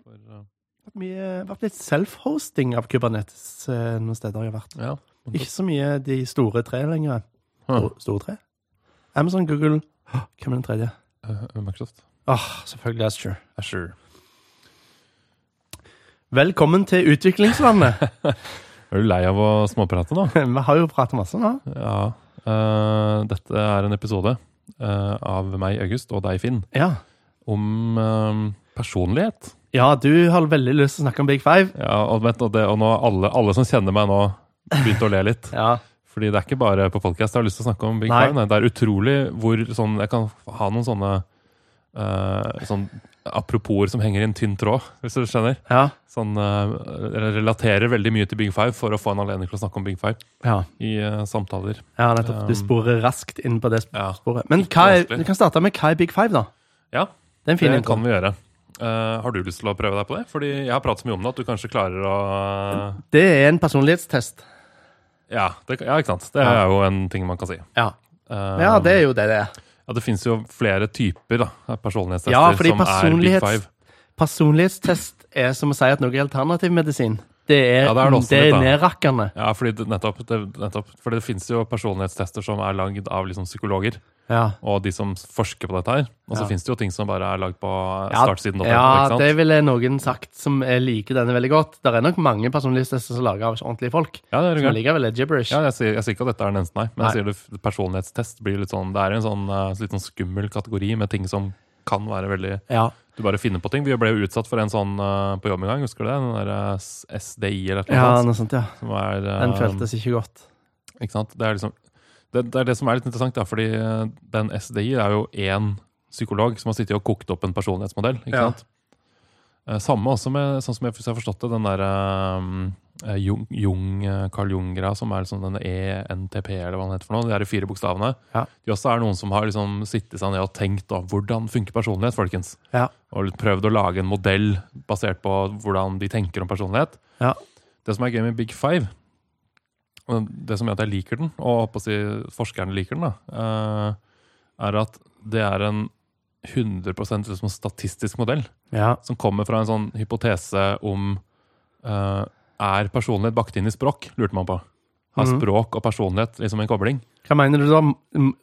For, uh, vært mye, vært litt self-hosting av Kubernetes eh, noen steder jeg har vært. ja. Ikke så mye de store tre lenger. Huh. Store, tre? Amazon, Google Hvem er den tredje? uh, Microsoft. Åh, selvfølgelig Asher. Asher. Velkommen til utviklingslandet. Er du lei av å småprate nå? Vi har jo pratet masse nå. Ja. Uh, dette er en episode uh, av meg, August, og deg, Finn, Ja. om eh, personlighet. Ja, du har veldig lyst til å snakke om Big Five. Ja, og, vent, og, det, og nå alle, alle som kjenner meg nå, begynte å le litt. Ja. Fordi det er ikke bare på podcast jeg har lyst til å snakke om Big Nei. Five. Nei. Det er utrolig hvor sånn Jeg kan ha noen sånne uh, sånn apropos som henger i en tynn tråd, hvis du skjønner. Ja. Sånn uh, relaterer veldig mye til Big Five for å få en anledning til å snakke om Big Five Ja, i uh, samtaler. ja nettopp. Du sporer raskt inn på det Ja. sporet. Men Ikke hva er, du kan starte med hva er Big Five, da? Ja, Det det kan vi gjøre. Eh, har du lyst til å prøve deg på det? Fordi jeg har pratet så mye om det at du kanskje klarer å Det er en personlighetstest. Ja, det, ja ikke sant. Det er jo en ting man kan si. Ja. Eh, ja, det er jo det det er. ja, det finnes jo flere typer da, personlighetstester Ja, fordi som er Big Five. Personlighetstest er som å si at noe er alternativmedisin. Det er, Ja, det er det det er nedrakkende. Ja, fordi det, nettopp, nettopp. Fordi det finnes jo personlighetstester som er lagd av liksom psykologer, Ja. og de som forsker på dette her. Og så Ja. finnes det jo ting som bare er lagd på startsiden. ja, ja det ville noen sagt som er liker denne veldig godt. Det er nok mange personlighetstester som er laga av ordentlige folk. ja, det er Som ligger likevel er gibberish. Ja, jeg sier, jeg sier ikke at dette er den eneste, nei. Men Nei. jeg sier det, personlighetstest blir litt sånn Det er en sånn eh, litt sånn skummel kategori med ting som kan være veldig Ja. Du bare finner på ting. Vi ble jo utsatt for en sånn uh, på jobb en gang, husker du det? Den der eh, SDI eller noe ja, noe sånt, ja. Som er, eh, Den føltes ikke godt. Ikke sant? Det er liksom det, det er det som er litt interessant, da, fordi eh, den SDI er jo én psykolog som har sittet og kokt opp en personlighetsmodell. ikke Ja. sant? Samme også med, sånn som jeg, hvis jeg har forstått det, den derre uh, Jung, Jung, eh, Carl Jung-greia, som er liksom denne ENTP, eller hva den heter for noe. De er fire bokstavene. Ja. De også er noen som har liksom sittet seg ned og tenkt da, hvordan funker personlighet, folkens? Ja. Og prøvd å lage en modell basert på hvordan de tenker om personlighet. Ja. Det som er gøy med Big Five, det som gjør at jeg liker den, og si forskerne liker den, da, eh, er at det er en 100 liksom statistisk modell Ja. som kommer fra en sånn hypotese om eh, Er personlighet bakt inn i språk? lurte man på. Har Mhm. språk og personlighet liksom en kobling? Hva mener du da?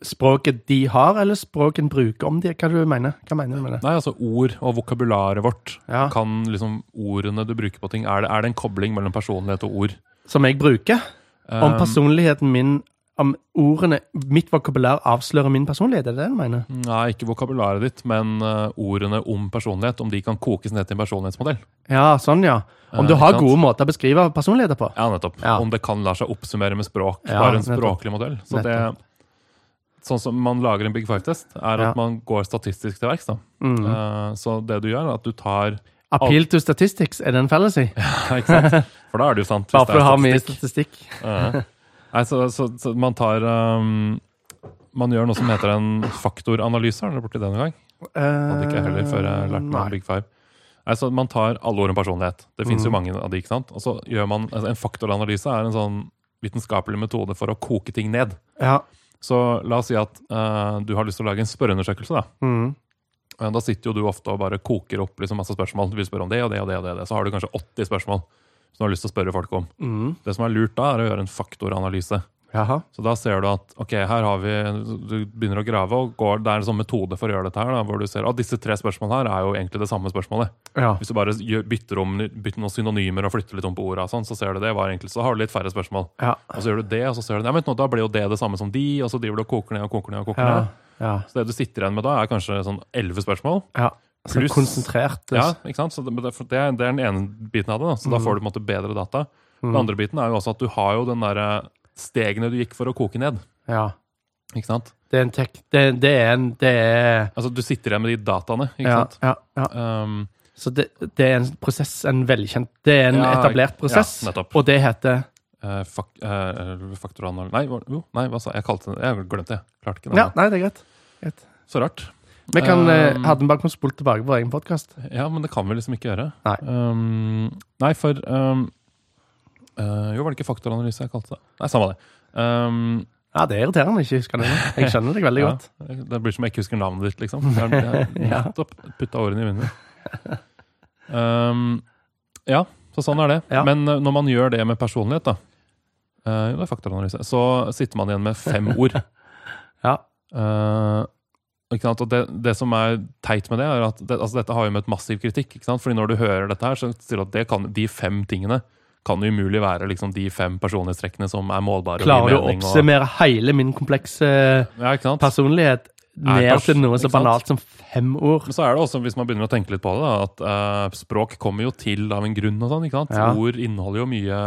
Språket de har, eller språket en bruker om de? Hva du mener Hva mener du med det? Nei, altså ord og vokabularet vårt. Ja. Kan liksom Ordene du bruker på ting, er det, er det en kobling mellom personlighet og ord? Som jeg bruker? Om Um, personligheten min Om ordene Mitt vokabulær avslører min personlighet? Er det det du mener? Nei, ikke vokabularet ditt, men eh, ordene om personlighet. Om de kan kokes ned til en personlighetsmodell. Ja, sånn, ja. Om Eh, du har ikke sant? gode måter å beskrive personligheter på? Ja, nettopp. Ja. Om det kan la seg oppsummere med språk. Ja, bare en språklig modell. Så det, sånn som man lager en Big Five-test, er at Ja. man går statistisk til verks. Mm. Eh, så det du gjør, er at du tar Appeal to statistics, er det en fallacy? Ikke sant? For da er det jo sant. Bare for å ha mye statistikk. Eh, Nei, så, så, så man tar um, Man gjør noe som heter en faktoranalyse. Har dere borti det noen gang? Hadde ikke jeg heller før jeg lærte meg Nei. Big Five. Nei, så Man tar alle ord om personlighet. Det finnes jo Mm. mange av de, ikke sant? Og så gjør man, altså En faktoranalyse er en sånn vitenskapelig metode for å koke ting ned. Ja. Så la oss si at uh, du har lyst til å lage en spørreundersøkelse. Da Mm. Eh, Da sitter jo du ofte og bare koker opp liksom masse spørsmål. Du vil spørre om det og det og det. og det, og det. Så har du kanskje 80 spørsmål som du har lyst til å spørre folk om. Mm. Det som er lurt da, er å gjøre en faktoranalyse. Jaha. Så da ser du at ok, her har vi Du begynner å grave, og går, det er en sånn metode for å gjøre dette her. Da, hvor du ser at disse tre spørsmålene her er jo egentlig det samme spørsmålet. Ja. Hvis du bare bytter om bytter noen synonymer og flytter litt om på orda, sånn, så ser du det var egentlig, så har du litt færre spørsmål. Ja. Og så gjør du det, og så ser du ja, nå, da blir jo det det samme som de, og så driver du og koker ned og koker ned. og koker Ja. ned. Så det du sitter igjen med da, er kanskje sånn elleve spørsmål. ja. Så Pluss- konsentrert. Ja, ikke sant? Så det, det, det, er, den ene biten av det. Da. Så da får du på en måte bedre data. Den andre biten er jo også at du har jo den derre stegene du gikk for å koke ned. ja. Ikke sant? Det er en tek... Det, det er en Det er Altså, du sitter igjen med de dataene, ikke ja, sant? ja, ja. Um, Så det, det er en prosess, en velkjent Det er en Ja, etablert prosess, ja, og det heter uh, fak, uh, faktoranal... Nei, jo, nei, hva sa jeg? Jeg kalte det Jeg glemte det. Klarte ikke det. Ja, nei, det er greit. greit. Så rart. Vi kan, eh, Um, hadde vi bare kunnet spole tilbake vår egen podkast. Ja, men det kan vi liksom ikke gjøre. Nei. Um, nei, for um, uh, Jo, var det ikke faktoranalyse jeg kalte det? Nei, samme det. Um, Ja, det er irriterende ikke husker det. Jeg skjønner deg veldig ja, godt. det blir som jeg ikke husker navnet ditt, liksom. Jeg har- nettopp putta årene i munnen. Um, ja, så sånn er det. Ja. Men eh, når man gjør det med personlighet, da uh, jo, det er faktoranalyse, så sitter man igjen med fem ord. Ja. Sant? Og det, det som er teit med det, er at det, altså dette har jo møtt massiv kritikk. ikke sant? Fordi når du hører dette her, så sier du at det kan, de fem tingene kan umulig være liksom de fem personlighetstrekkene som er målbare. Klarer du å oppsummere og- hele min komplekse Ja, personlighet ned til noe så banalt som fem ord? Men så er det også, hvis man begynner å tenke litt på det, da, at uh, språk kommer jo til av en grunn. og sånn, ikke sant? Ja. Ord inneholder jo mye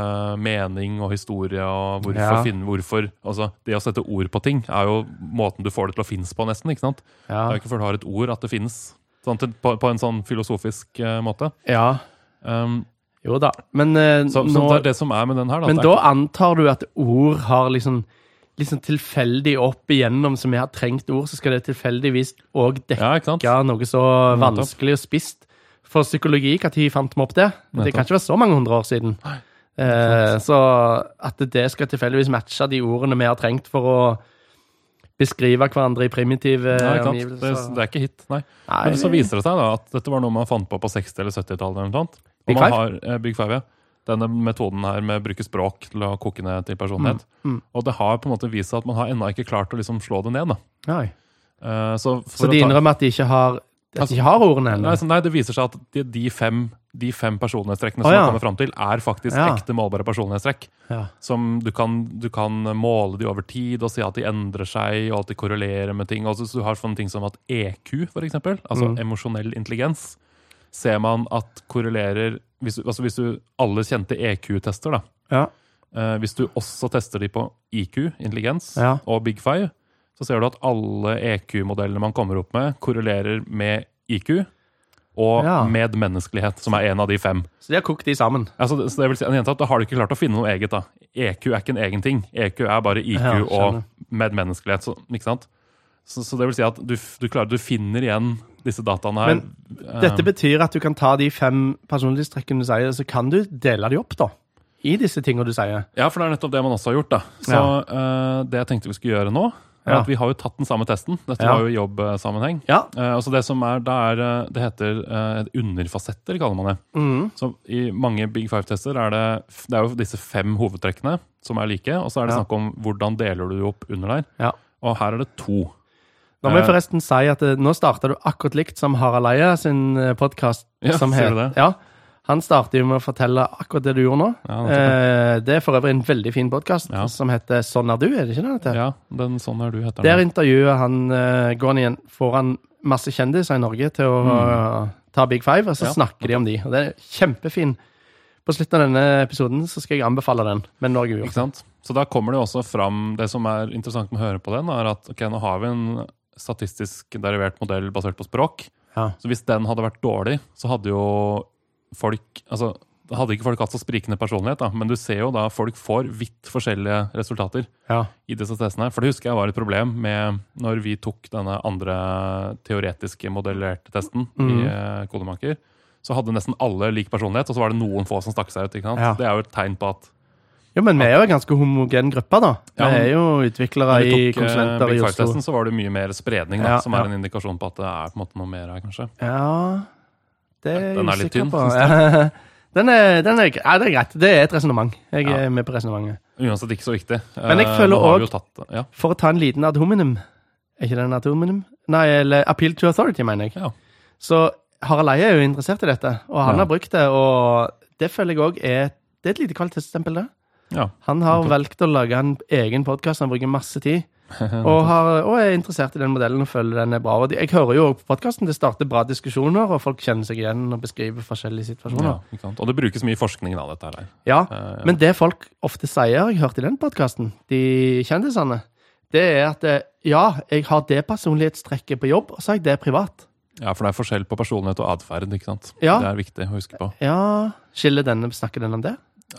mening og historie. og hvorfor Ja. finne, hvorfor, altså Det å sette ord på ting er jo måten du får det til å finnes på, nesten. ikke sant? Ja. Det er jo ikke før du har et ord at det finnes. Sånn, til, på, på en sånn filosofisk uh, måte. ja. Um, Jo da. Men, uh, så, så nå, det er det som er med den her. Da, men da antar du at ord har liksom liksom tilfeldig opp igjennom som vi har trengt ord, så skal det tilfeldigvis òg dekke ja, noe så vanskelig og spisst. For psykologi, når fant vi opp det? Det kan ikke være så mange hundre år siden. Eh, så at det skal tilfeldigvis matche de ordene vi har trengt for å beskrive hverandre i primitive nei, sant? Det, omgivelser det er ikke hit, nei. Nei, Men så viser det seg da at dette var noe man fant på på 60- eller 70-tallet. eller noe sånt. Og Big Five? Har, eh, Big Five, ja. Denne metoden her med å bruke språk til å koke ned til personlighet. Mm, mm. Og det har på en måte vist seg at man har ennå ikke klart å liksom slå det ned. da. Eh, så Så de ta- innrømmer at de ikke har, de altså, ikke har ordene? Nei, nei, det viser seg at de, de, fem, de fem personlighetstrekkene Å, som ja. man kommer fram til, er faktisk Ja. ekte målbare personlighetstrekk. Ja. Som du kan, du kan måle de over tid og si at de endrer seg, og at de korrelerer med ting. Også, så du har sånne ting som at EQ, for eksempel, altså Mm. emosjonell intelligens, ser man at korrelerer Hvis, altså hvis du alle kjente EQ-tester, da. Ja. Eh, hvis du også tester de på IQ, intelligens, Ja. og Big Five, så ser du at alle EQ-modellene man kommer opp med, korrelerer med IQ og Ja. medmenneskelighet, som er en av de fem. Så de har kokt de sammen? Altså, så det vil si, en jente Da har du ikke klart å finne noe eget. da. EQ er ikke en egen ting. EQ er bare IQ Ja, og medmenneskelighet. Så, ikke sant? Så, så det vil si at du, du, klarer, du finner igjen disse dataene her. Men Dette betyr at du kan ta de fem personlighetstrekkene du sier, så kan du dele de opp, da. I disse tingene du sier. Ja, for det er nettopp det man også har gjort. da. Så eh, det jeg tenkte vi skulle gjøre nå, er Ja. at vi har jo tatt den samme testen. Dette Ja. var jo jobbsammenheng. Ja. Eh, altså det som er, det, er, eh, Det heter eh, underfasetter, kaller man det. Mm. Så I mange Big Five-tester er det, det er jo disse fem hovedtrekkene som er like. Og så er det Ja. snakk om hvordan deler du opp under der. Ja. Og her er det to. Nå må jeg Eh, forresten si at eh, nå starta du akkurat likt som Harald Eia sin podkast. Ja, sier du det? Ja. Han starter jo med å fortelle akkurat det du gjorde nå. Ja, det, er. det er for øvrig en veldig fin podkast Ja. som heter Sånn er du, er det ikke det? det? Ja, den Sånn er du, heter Der intervjuer han eh, Går han igjen han masse kjendiser i Norge til å mm. ta Big Five, og så. Ja. snakker de om de. Og det er kjempefin. På slutten av denne episoden så skal jeg anbefale den. Men Norge jo Ikke sant? Så da kommer det jo også fram Det som er interessant med å høre på den, er at ok, nå har vi en statistisk derivert modell basert på språk. Ja. Så hvis den hadde vært dårlig, så hadde jo folk Altså, hadde ikke folk hatt så sprikende personlighet, da. Men du ser jo da folk får vidt forskjellige resultater Ja. i disse testene. For det husker jeg var et problem med når vi tok denne andre teoretiske modellerte testen i Mhm. eh, Kodemaker. Så hadde nesten alle lik personlighet, og så var det noen få som stakk seg ut. Ja. Det er jo et tegn på at Jo, men vi er jo en ganske homogen gruppe, da. Ja, vi er jo utviklere i eh, konsulenter Big i Oslo. Så var det mye mer spredning, da, Ja, som er en indikasjon på at det er på en måte noe mer her, kanskje. Ja Det er Den er litt tynn, på. jeg. Den er, den er, ja, det er greit. Det er et resonnement. Jeg er med på resonnementet. Uansett ikke så viktig. Men jeg Eh, føler òg, ja, For å ta en liten ad hominem Er ikke det en ad hominem? Nei, eller appeal to authority, mener jeg. Ja. Så Harald Eie er jo interessert i dette, og han har brukt det. Og det føler jeg òg er Det er et lite kvalitetsstempel, det. Ja. Han har valgt å lage en egen podkast, han bruker masse tid. Og, har, og er interessert i den modellen og føler den er bra. Og jeg hører jo på podkasten, det starter bra diskusjoner, og folk kjenner seg igjen og beskriver forskjellige ja, situasjoner. ikke sant? Og det brukes mye forskning av dette her. Ja, Eh, men det folk ofte sier, jeg hørte i den podkasten, de kjendisene, det er at eh, ja, jeg har det personlighetstrekket på jobb, og så har jeg det privat. ja, for det er forskjell på personlighet og atferd, ikke sant. Ja. Det er viktig å huske på. Ja, skiller denne, snakker den om det?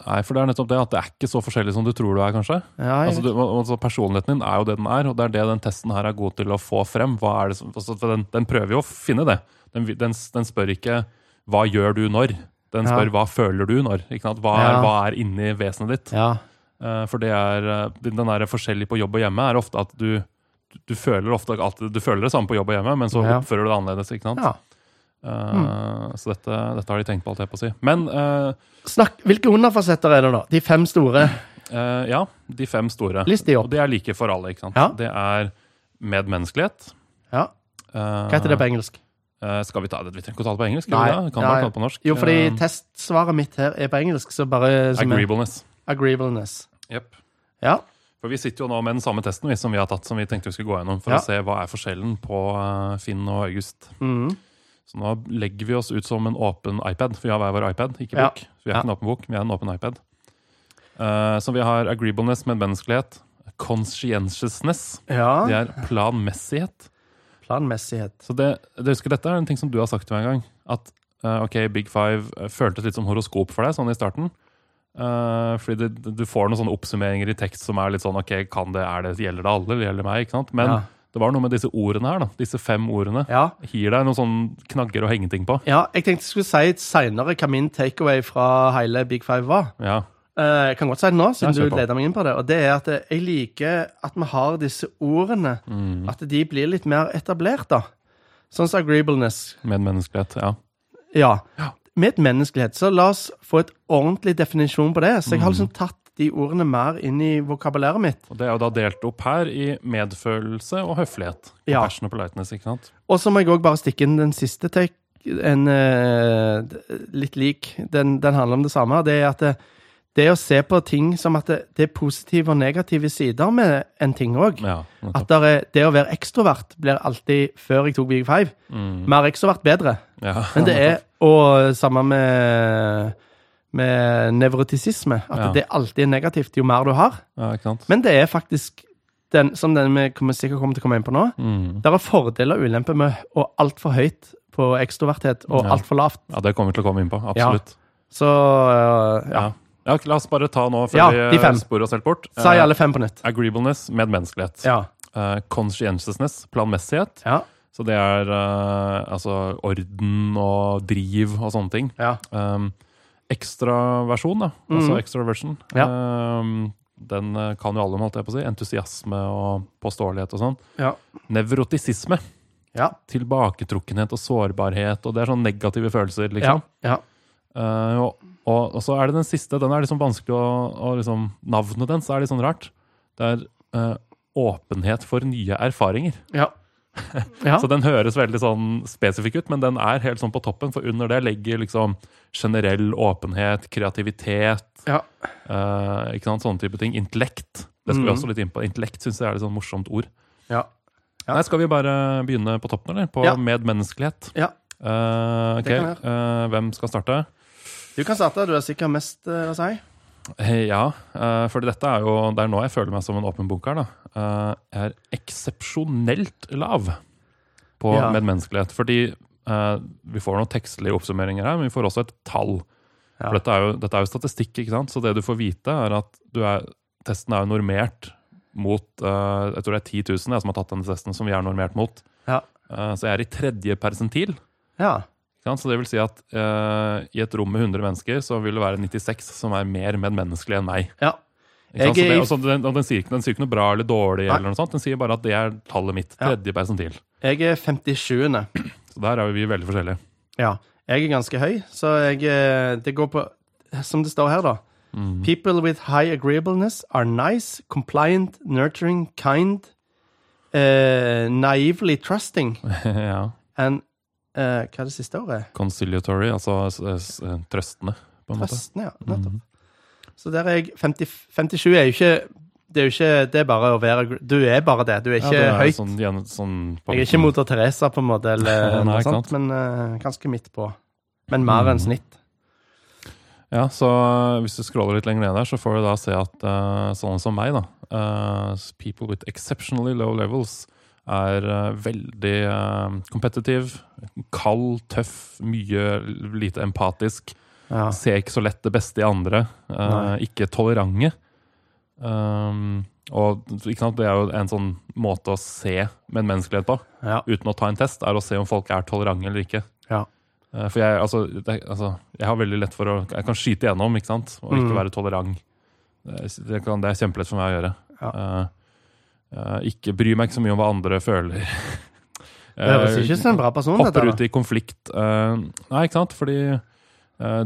Nei, for det er nettopp det at det er ikke så forskjellig som du tror du er, kanskje. Ja, Altså, du, altså Personligheten din er jo det den er, og det er det den testen her er god til å få frem. Er som, altså, den, den prøver jo å finne det. Den, den, den spør ikke 'hva gjør du når'? Den Ja. spør 'hva føler du når'? Hva, er, Ja. hva er inni vesenet ditt? ja. Eh, For det er, eh, den der forskjellig på jobb og hjemme er ofte at du, du, føler ofte at du føler det samme på jobb og hjemme, men så Ja. oppfører du det annerledes. ikke sant? ja. Eh, Så dette, dette har de tenkt på, alt jeg på å si. Men uh, Snakk, Hvilke underfasetter er det, da? De fem store? Uh, ja, de fem store. List de Og opp. de er like for alle, ikke sant? Ja. Det er medmenneskelighet. Ja. Hva heter det på engelsk? skal vi ta det? Vi trenger ikke å ta det på engelsk. Nei. Nei. Kan ja. ta det på norsk. Jo, fordi testsvaret mitt her er på engelsk, så bare Agreeableness. Agreeableness. Yep. Ja. For vi sitter jo nå med den samme testen vi, som vi har tatt, som vi tenkte vi skulle gå gjennom, for Ja. å se hva er forskjellen på Finn og August. Mhm. Så nå legger vi oss ut som en åpen iPad, for vi har hver vår iPad, ikke Ja. bok. Så vi er Ja. ikke en åpen bok, vi er en åpen iPad. Uh, så vi har agreeableness, medmenneskelighet. Conscientiousness. ja. Det er planmessighet. Planmessighet. Så det, det husker Dette er en ting som du har sagt til meg en gang. At uh, ok, Big Five eh, føltes litt som horoskop for deg sånn i starten. Uh, fordi det, du får noen sånne oppsummeringer i tekst som er litt sånn ok, kan det, er det, gjelder det alle, eller gjelder det meg? ikke sant? Men Ja. Det var noe med disse ordene her, da. Disse fem ordene. Ja. Gir deg noen sånne knagger å henge ting på. ja. Jeg tenkte jeg skulle si seinere hva min takeaway fra hele Big Five var. Ja. Eh, Jeg kan godt si det nå, siden du leder meg inn på det. Og det er at jeg liker at vi har disse ordene. Mm. At de blir litt mer etablert, da. Sånn som agreeableness. Medmenneskelighet. Ja. Ja. Ja. Med menneskelighet. Så la oss få et ordentlig definisjon på det. Så jeg har Mm. liksom tatt de ordene mer inn i vokabulæret mitt. Og Det er jo da delt opp her i medfølelse og høflighet. Ja. Og politeness, ikke sant? Og så må jeg òg bare stikke inn den siste take, en uh, litt lik. Den, den handler om det samme. Det er at det, det å se på ting som at det, det er positive og negative sider med en ting òg. Ja. At er, det å være ekstrovert blir alltid, før jeg tok Big Five, Mm. mer ekstrovert bedre. Ja, Men det er, og samme med, med nevrotisisme, at Ja. det alltid er negativt jo mer du har. ja? Men det er faktisk, den, som den vi kommer sikkert kommer til å komme inn på nå, Mm. Der er fordeler og ulemper med å altfor høyt på ekstroverthet og Ja. altfor lavt. Ja, Det kommer vi til å komme inn på. Absolutt. Så øh, ja. Ja. ja, La oss bare ta nå, før Ja, vi sporer oss helt bort. Si Eh, alle fem på nytt. Agreeableness, medmenneskelighet. Ja. Uh, conscientiousness, planmessighet. Ja. Så det er uh, altså orden og driv og sånne ting. Ja. Um, ekstraversjon, da. Altså extra version. Ja. Um, den eh, kan jo alle om, holdt jeg på å si. Entusiasme og påståelighet og sånn. Ja. Nevrotisisme. Ja. Tilbaketrukkenhet og sårbarhet. Og det er sånne negative følelser, liksom. ja. Uh, og, og, og så er det den siste. Den er liksom vanskelig å, å liksom, Navnet dens er litt sånn rart. Det er uh, åpenhet for nye erfaringer. ja. ja. Så den høres veldig sånn spesifikk ut, men den er helt sånn på toppen. For under det ligger liksom generell åpenhet, kreativitet, Ja. uh, ikke sant, sånne type ting. Intellekt. Det skal vi Mhm. også litt inn på. Intellekt syns jeg er et sånn morsomt ord. Ja. Ja. Nei, Skal vi bare begynne på toppen, eller? På medmenneskelighet. Ja. Uh, okay. Vi eh, hvem skal starte? Du kan starte. Du er sikkert mest å si. Eh, Ja, eh, for dette er jo Det er nå jeg føler meg som en åpen bok her. da. Eh, Jeg er eksepsjonelt lav på Ja. medmenneskelighet. Fordi vi får noen tekstlige oppsummeringer her, men vi får også et tall. Ja. For dette er, jo, dette er jo statistikk, ikke sant? så det du får vite, er at du er, testen er jo normert mot Jeg tror det er 10 000 jeg, som har tatt denne testen, som vi er normert mot. Ja. Så jeg er i tredje persentil. Ja. Så det vil si at uh, i et rom med 100 mennesker, så vil det være 96 som er mer medmenneskelig enn meg. ja. Jeg Så det, også, og den, den, sier ikke, den sier ikke noe bra eller dårlig, eller noe sånt. den sier bare at det er tallet mitt. Tredje persentil. Jeg er 57. Så der er vi veldig forskjellige. Ja. Jeg er ganske høy, så jeg eh, Det går på Som det står her, da. Mm. People with high agreeableness are nice, compliant, nurturing, kind, uh, naively trusting ja. and eh, Hva er det siste ordet? Conciliatory, altså s- trøstende, på en måte. Trøstende, ja. Nettopp. Mm. Så der er jeg 50, 57 er jo ikke Det er jo ikke Det er bare å være Du er bare det. Du er ikke ja, er høyt. Sånn, gjen- sånn jeg er ikke moder Teresa, på en måte, eller Nei, noe sånt, men eh, ganske midt på. Men mer enn Mm. snitt. Ja, så uh, hvis du scroller litt lenger ned der, så får du da se at uh, sånne som meg, da, uh, people with exceptionally low levels, er uh, veldig uh, kald, tøff, mye lite empatisk, Ja. ser ikke så lett det beste i andre, uh, ikke tolerante. Um, og sant, det er jo en sånn måte å se medmenneskelighet på, ja. uten å ta en test, er å se om folk er tolerante eller ikke. Ja. Uh, For jeg, altså, det, altså, jeg har veldig lett for å Jeg kan skyte igjennom, ikke sant? Og ikke Mm. være tolerant. Det, det, det er kjempelett for meg å gjøre. Ja. Eh, eh, ikke bry meg ikke så mye om hva andre føler. Det høres ikke som en bra person, dette. Hopper dette, ut i konflikt. eh, nei, ikke sant? Fordi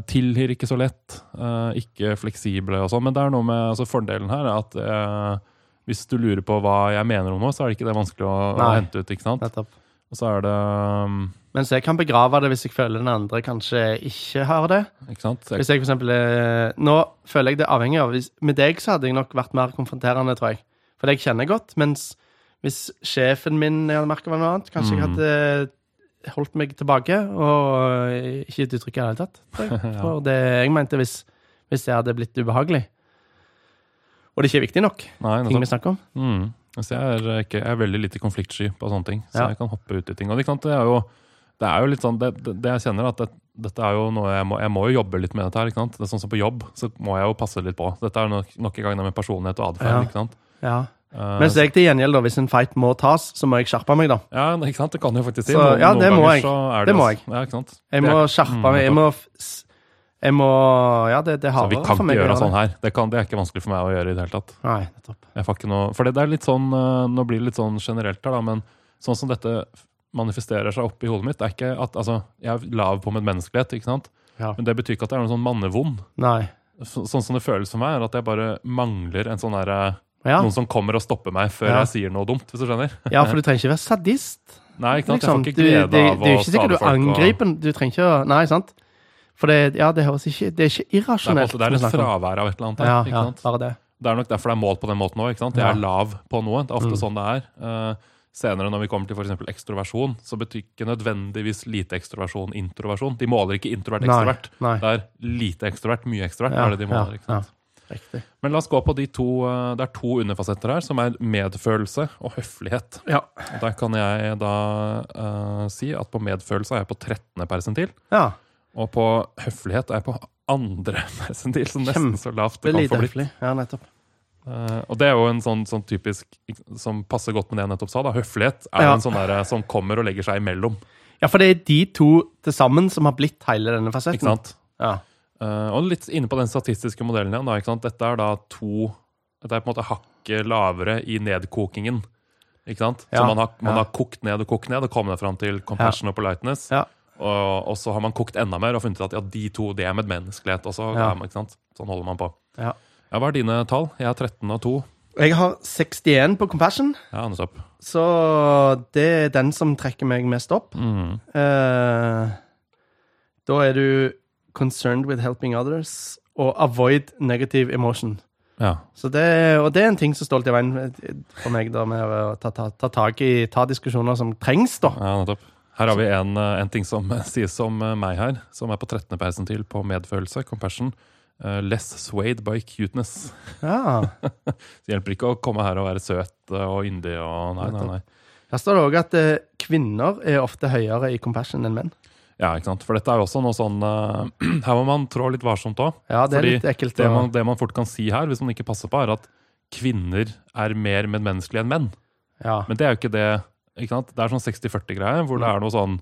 tilhører ikke så lett. eh, ikke fleksible og sånn. Men det er noe med altså Fordelen her er at eh, hvis du lurer på hva jeg mener om noe, så er det ikke det vanskelig å, å Nei. hente ut. ikke sant? Nettopp. Og så er det um, Mens jeg kan begrave det hvis jeg føler den andre kanskje ikke har det. Ikke sant? Jeg, Hvis jeg for eksempel Nå føler jeg det avhengig av Med deg så hadde jeg nok vært mer konfronterende, tror jeg. For jeg kjenner godt. Mens hvis sjefen min jeg hadde merket var noe annet, kanskje jeg Mm. hadde holdt meg tilbake og ikke gitt uttrykk i det hele tatt. jeg. For det jeg mente hvis, hvis det hadde blitt ubehagelig. Og det ikke er viktig nok, nei, ting vi snakker om. Mm. Altså, jeg, er ikke, jeg er veldig lite konfliktsky på sånne ting, så Ja. jeg kan hoppe ut i ting. Og det, det er jo det er jo litt sånn, det, det, jeg kjenner at det, dette er jo noe jeg må, jeg må jo jobbe litt med dette her. ikke sant? Det er sånn som På jobb så må jeg jo passe litt på. Dette er nok, nok en gang det med personlighet og atferd. Ja. ikke sant? Ja. Uh, Mens jeg til gjengjeld, da, hvis en fight må tas, så må jeg skjerpe meg, da. Ja, ikke sant? Det kan jo faktisk si. Så, ja, det må jeg. er Det må jeg. Ja, ikke sant? Jeg må er- skjerpe Mm, meg. Jeg må, jeg må Ja, det, det meg Så vi kan ikke gjøre sånn her. Det, kan, det er ikke vanskelig for meg å gjøre i det hele tatt. Nei, nettopp. Jeg får ikke noe, for det, det er litt sånn, eh, Nå blir det litt sånn generelt her, da, men sånn som dette manifesterer seg opp i hodet mitt, det er ikke at altså, Jeg er lav på medmenneskelighet, ikke sant? Ja. men det betyr ikke at det er noe sånn mannevond. Nei. Så, sånn som det føles for meg, er at jeg bare mangler en sånn der, Ja. noen som kommer og stopper meg før Ja. jeg sier noe dumt, hvis du skjønner? ja, for du trenger ikke være sadist. Nei, ikke sant? Liksom. Jeg får Du, ikke glede du, det av er jo å ikke sikkert du angriper og- Du trenger ikke å Nei, sant? For det, ja, det ikke Det er ikke Det er, irrasjonelt. det er et fravær av et eller annet. her, Ja, ikke ja, sant? bare det. Det er nok derfor det er målt på den måten òg. Jeg er lav på noe. Det er ofte Mm. sånn det er. Uh, senere når vi kommer til for ekstroversjon, så betyr ikke nødvendigvis lite ekstroversjon introversjon. De måler ikke introvert ekstrovert. nei. Det er lite ekstrovert, mye ekstrovert. Ja, er det de måler, ikke sant? Riktig. Men la oss gå på de to eh, Det er to underfasetter her, som er medfølelse og høflighet. Ja. Der kan jeg da uh, si at på medfølelse er jeg på 13. persentil, ja. og på høflighet er jeg på andre persentil, så nesten så lavt Det kan få blitt. Ja, nettopp. Uh, og det er jo en sånn, sånn typisk som passer godt med det jeg nettopp sa. da. Høflighet er Ja. en sånn der, som kommer og legger seg imellom. Ja, for det er de to til sammen som har blitt hele denne fasetten. ikke sant? Ja. Eh, og litt inne på den statistiske modellen igjen. da? Dette er da to Dette er på en måte hakket lavere i nedkokingen. Ikke sant? Ja, Så man har, man ja. har kokt ned og kokt ned og kommet fram til compassion og politeness. Ja. Og, og så har man kokt enda mer og funnet ut at ja, de to det er medmenneskelighet. Også, Ja. er ikke sant? Sånn holder man på. Ja. Ja, Hva er dine tall? Jeg har 13 og 2. Jeg har 61 på Compassion, Ja, nettopp. så det er den som trekker meg mest opp. Mm. Eh, da er du concerned with helping others og avoid negative emotion. Ja. Så det, og det er en ting som står litt i veien for meg, da, med å ta, ta, ta tak i ta diskusjoner som trengs, da. Ja, nettopp. Her har vi en, eh, en ting som sies om eh, meg her, som er på 13. persentil på medfølelse, compassion. Uh, less swayed by cuteness. Ja. Det hjelper ikke å komme her og være søt og yndig og Nei, nei, nei. Her står det òg at uh, kvinner er ofte høyere i compassion enn menn. Ja, ikke sant. For dette er jo også noe sånn uh, Her må man trå litt varsomt òg. Ja, det er Fordi litt ekkelt. Det, man- det man fort kan si her, hvis man ikke passer på, er at kvinner er mer medmenneskelige enn menn. Ja. Men det er jo ikke det. ikke sant? Det er sånn 60-40-greie, hvor det er noe sånn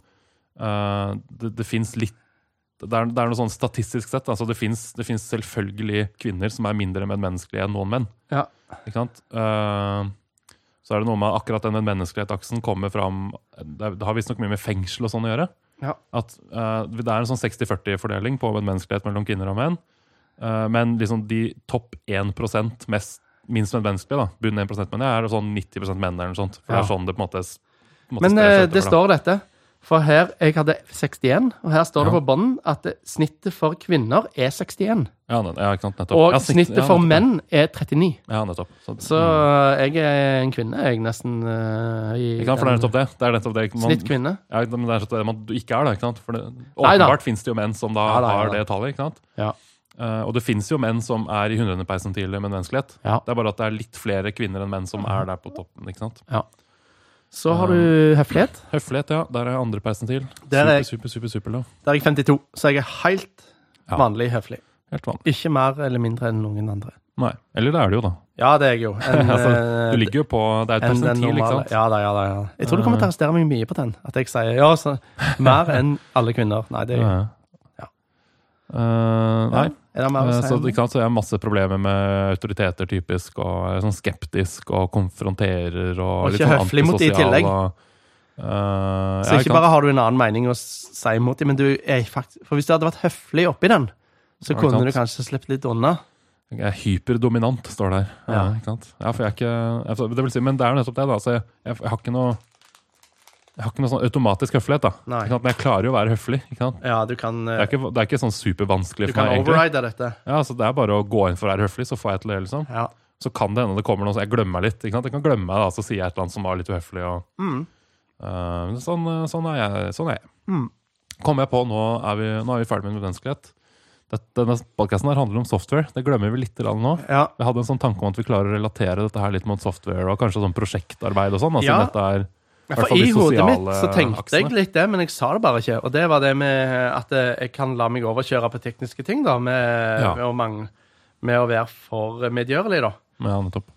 uh, Det, det fins litt det er, det er noe sånn statistisk sett. altså Det fins selvfølgelig kvinner som er mindre medmenneskelige enn noen menn. Ja. Ikke sant? Uh, så er det noe med akkurat den medmenneskelighet-aksen kommer fram det har visstnok mye med fengsel og sånn å gjøre. Ja. At uh, Det er en sånn 60-40-fordeling på medmenneskelighet mellom kvinner og menn. Uh, men liksom de topp 1 mest, minst medmenneskelige, da, bunn 1 menn, er sånn 90 menn eller noe sånt. For Ja. det er sånn det på en måte, på en måte Men eh, det står dette. For her, jeg hadde 61, og her står det Ja. på bånden at snittet for kvinner er 61. Ja, ja, ikke sant, nettopp. Og ja, snitt- snittet for menn er 39. Ja, nettopp. Så, Så mm. jeg er en kvinne, jeg, nesten. Uh, i Ikke sant, for det er nettopp det. Det er nettopp det. Man, Snittkvinne. Ja, men det er det man ikke er, da. ikke sant? For det, åpenbart finnes det jo menn som da Ja da, har det tallet. ikke sant? Ja. Uh, og det finnes jo menn som er i 100. persentil med menneskelighet. Ja. Det er bare at det er litt flere kvinner enn menn som er der på toppen. ikke sant? Så har du høflighet. Høflighet, ja. Der er andre persentil. Der er- Super, super, super, super. Der er jeg 52, så jeg er helt Ja. vanlig høflig. Helt vanlig. Ikke mer eller mindre enn noen andre. Nei. Eller det er det jo, da. Ja, det er jeg jo. En, Altså, eh, Du ligger jo på Det er et persentil, ikke sant? Ja da, ja da. ja. Jeg tror du kommer til å arrestere meg mye på den. At jeg sier ja, så mer enn alle kvinner. Nei, det er jo Ja. Uh, nei. Eh? Så sant, så jeg har masse problemer med autoriteter, typisk, og er sånn skeptisk og konfronterer og, Og ikke sånn høflig mot de i tillegg. Og, uh, Så ja, ikke bare har du en annen mening å si mot dem, men du er faktisk For hvis du hadde vært høflig oppi den, så kunne du kanskje sluppet litt unna. Jeg er hyperdominant, står det her. Ja. Ja. ikke sant? Ja, for jeg er ikke jeg, det vil si, Men det er jo nettopp det. da. Så jeg, jeg, jeg har ikke noe jeg har ikke noe sånn automatisk høflighet. da. Nei. Ikke sant? Men jeg klarer jo å være høflig. ikke sant? Ja, du kan, Det eh, er ikke, det er ikke sånn supervanskelig du for kan meg. egentlig. override dette. Ja, så Det er bare å gå inn for å være høflig, så får jeg til det. liksom. Ja. Så kan det hende det kommer noe så jeg glemmer meg litt. ikke sant? Jeg kan glemme meg da, Så sier jeg et eller annet som var litt uhøflig. og Mm. Eh, sånn, eh, sånn er jeg. Sånn er jeg. Mm. Kom jeg på, nå er vi, nå er vi ferdig med menneskelighet. Dette, denne podcasten her handler om software. Det glemmer vi litt grann nå. ja. Jeg hadde en sånn tanke om at vi klarer å relatere dette her litt mot software og kanskje sånn prosjektarbeid og sånn. Altså, Ja. dette er Ja, For i hodet mitt så tenkte jeg litt det, men jeg sa det bare ikke. Og det var det med at eh, jeg kan la meg overkjøre på tekniske ting, da. Med, Ja. med, å, mang- med å være for medgjørlig, da. Ja, nettopp.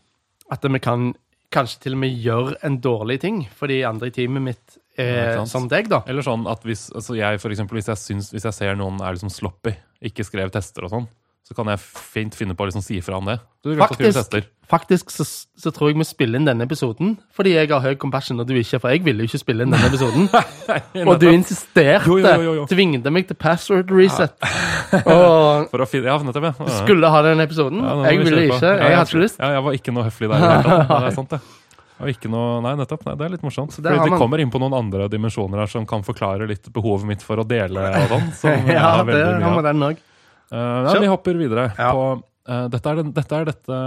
At vi kan kanskje til og med gjøre en dårlig ting fordi andre i teamet mitt er som deg, da. Eller sånn at hvis altså jeg, for eksempel, hvis jeg, syns, hvis jeg ser noen er liksom sloppy, ikke skrev tester og sånn, så kan jeg fint finne på å liksom si fra om det. Faktisk, faktisk så, så tror jeg vi spiller inn denne episoden fordi jeg har høy compassion, og du ikke. For jeg ville jo ikke spille inn denne episoden. og du insisterte. Jo, jo, jo, jo. Tvingte meg til password reset. og For å finne, ja, nettopp, ja. Du skulle ha den episoden. Ja, jeg vi ville ikke. Jeg, Jeg hadde ikke lyst. Ja, jeg var ikke noe høflig der. i det hele tatt. Det er sant, det. Og ikke noe, nei, nettopp. Nei, det er litt morsomt. Fordi man... vi kommer inn på noen andre dimensjoner her som kan forklare litt behovet mitt for å dele og sånn. Som Ja, det har vi den òg. Eh, ja, vi hopper videre Ja. på uh, dette, er den, dette er dette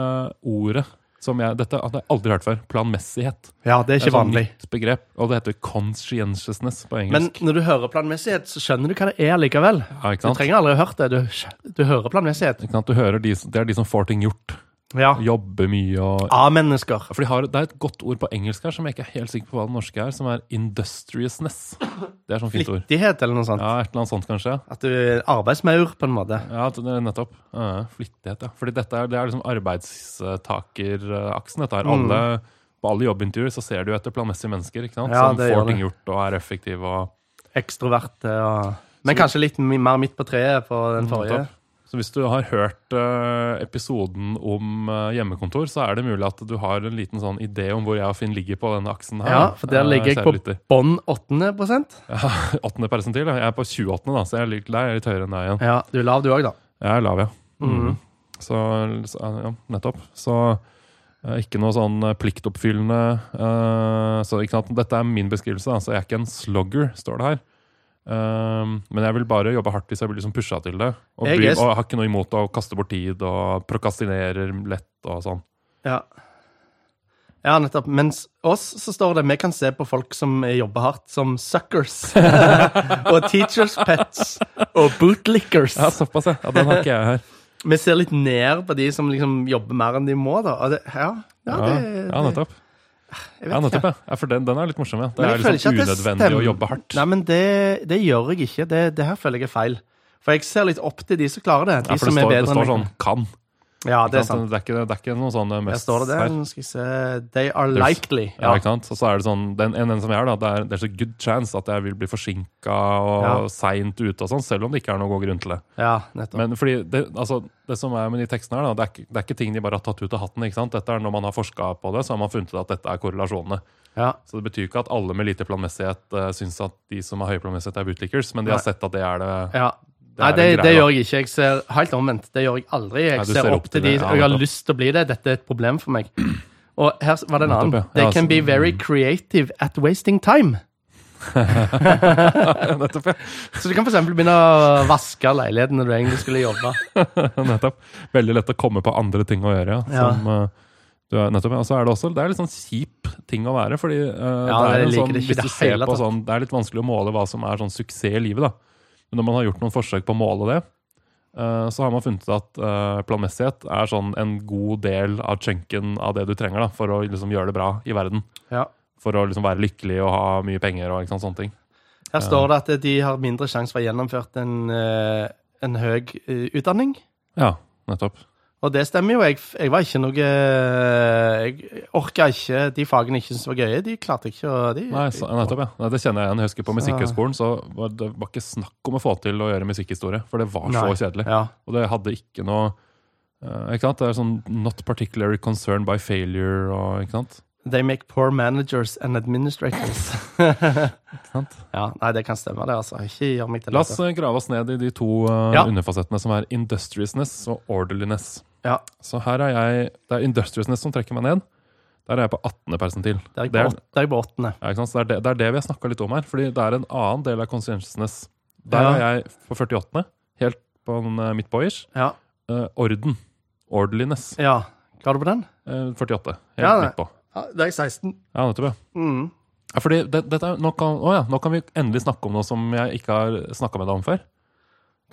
ordet som jeg Dette hadde jeg aldri hørt før. Planmessighet. Ja, det er Det er ikke sånn vanlig. nytt begrep, og det heter conscientiousness på engelsk. Men når du hører planmessighet, så skjønner du hva det er likevel. ja, ikke Du trenger aldri ha hørt det. Du, du hører planmessighet. Ikke? Du hører de, det er de som får ting gjort. Ja. Jobbe mye og A-mennesker. For de har, Det er et godt ord på engelsk her som jeg ikke er helt sikker på hva det norske er, som er industriousness. Det er sånn fint ord. Flittighet eller noe sånt. Ja, et eller annet sånt kanskje. At du er arbeidsmaur, på en måte. Ja, det nettopp. Ja, flittighet, ja. Fordi dette er, det er liksom arbeidstakeraksen. Dette er Mm. alle, På alle jobbintervjuer så ser du etter planmessige mennesker ikke sant? Ja, som får ting gjort og er effektive. og Ekstroverte og Men kanskje litt mer midt på treet på den forrige. Nettopp. Så hvis du har hørt eh, episoden om eh, hjemmekontor, så er det mulig at du har en liten sånn idé om hvor jeg og Finn ligger på denne aksen her. Ja, for der Eh, ligger jeg på bånn åttende prosent. Ja, åttende persentil. Jeg er på 28., da, så jeg er litt, der er litt høyere enn deg igjen. Ja, du er lav du òg, da. Jeg er lav, ja. Mm. Så, så ja, nettopp. Så ikke noe sånn pliktoppfyllende Så? Dette er min beskrivelse, da, så jeg er ikke en slugger, står det her. Um, men jeg vil bare jobbe hardt hvis jeg blir liksom pusha til det. Og, Jeg blir, og har ikke noe imot å kaste bort tid og prokastinerer lett og sånn. Ja. Ja, nettopp. Mens oss så står det vi kan se på folk som jobber hardt, som suckers. og teachers pets. Og bootlickers. Ja, såpass, ja. ja. Den har ikke jeg her. Vi ser litt ned på de som liksom jobber mer enn de må, da. Det, ja, ja, Ja, det, ja nettopp. Ja, nettopp, ja. for den, den er litt morsom, ja. Det er liksom unødvendig å jobbe hardt. Nei, men det, det gjør jeg ikke. Det, det her føler jeg er feil. For jeg ser litt opp til de som klarer det. De Ja, for det som står, det står sånn 'kan'. Ja, det er sant. Det er ikke, det er ikke noe sånn Der mest står det her. Nå skal jeg se They are likely. Ja, Ja. ikke sant? Og så er det sånn, den, en, den som jeg er da, det er det er så good chance at jeg vil bli forsinka og Ja. seint ute og sånn, selv om det ikke er noen god grunn til det. ja, nettopp. Men fordi det, altså, det som er med de tekstene her, da, det er, ikke, det er ikke ting de bare har tatt ut av hatten. ikke sant? Dette er Når man har forska på det, så har man funnet ut at dette er korrelasjonene. Ja. Så det betyr ikke at alle med lite planmessighet uh, syns at de som har høy planmessighet, er bootlickers, men de har sett at det er det. ja. Nei, det, det gjør jeg ikke. Jeg ser helt omvendt. Det gjør jeg aldri. Jeg Nei, ser, ser, opp til de, og jeg har lyst til å bli det. Dette er et problem for meg. Og her var det en annen. They can altså, be very mm. creative at wasting time. Nettopp, ja. Så du kan f.eks. begynne å vaske leiligheten når du egentlig skulle jobbe. nettopp. Veldig lett å komme på andre ting å gjøre, ja. Som, du er, nettopp, ja. Så er det også det er litt sånn kjip ting å være, fordi uh, Ja, det er en sånn, det hvis du ser på tatt. sånn, det er litt vanskelig å måle hva som er sånn suksess i livet, da. Men når man har gjort noen forsøk på å måle det, eh, så har man funnet at eh, planmessighet er sånn en god del av chunken av det du trenger da, for å liksom gjøre det bra i verden. Ja. For å liksom være lykkelig og ha mye penger og sant, sånne ting. Her står det at de har mindre sjanse for å ha gjennomført en, eh, en høy utdanning. Ja, nettopp. Og det stemmer jo. Jeg, jeg var ikke noe Jeg orka ikke De fagene jeg ikke syntes var gøye, de klarte ikke å de, Nei, så, nettopp, ja. Nei, det kjenner jeg igjen. Jeg husker på Musikkhøgskolen så var det var ikke snakk om å få til å gjøre musikkhistorie, for det var så Nei. kjedelig. Ja. Og det hadde ikke noe eh, Ikke sant? Det er sånn 'not particularly concerned by failure' og ikke sant? They make poor managers and administrators. Ja, Nei, det kan stemme, det. altså. Ikke gjør meg til La oss eh, grave oss ned i de to uh, Ja. underfasettene som er industriousness og orderliness. Ja, Så her er jeg Det er industriousness som trekker meg ned. Der er jeg på 18. persentil. det er jeg på, det er på åttende. Ja, ikke sant? Så det, er det, det er det vi har snakka litt om her. Fordi det er en annen del av conscientiousness. Der Ja. er jeg på 48. Helt på en, eh, midt på ish. Ja. Uh, orden. Orderliness. ja. Ga du på den? Uh, 48. Helt Ja, midt på. Ja, det er 16. Ja, nettopp, ja. Mm. ja fordi det, er, nå, kan, å ja, nå kan vi endelig snakke om noe som jeg ikke har snakka med deg om før.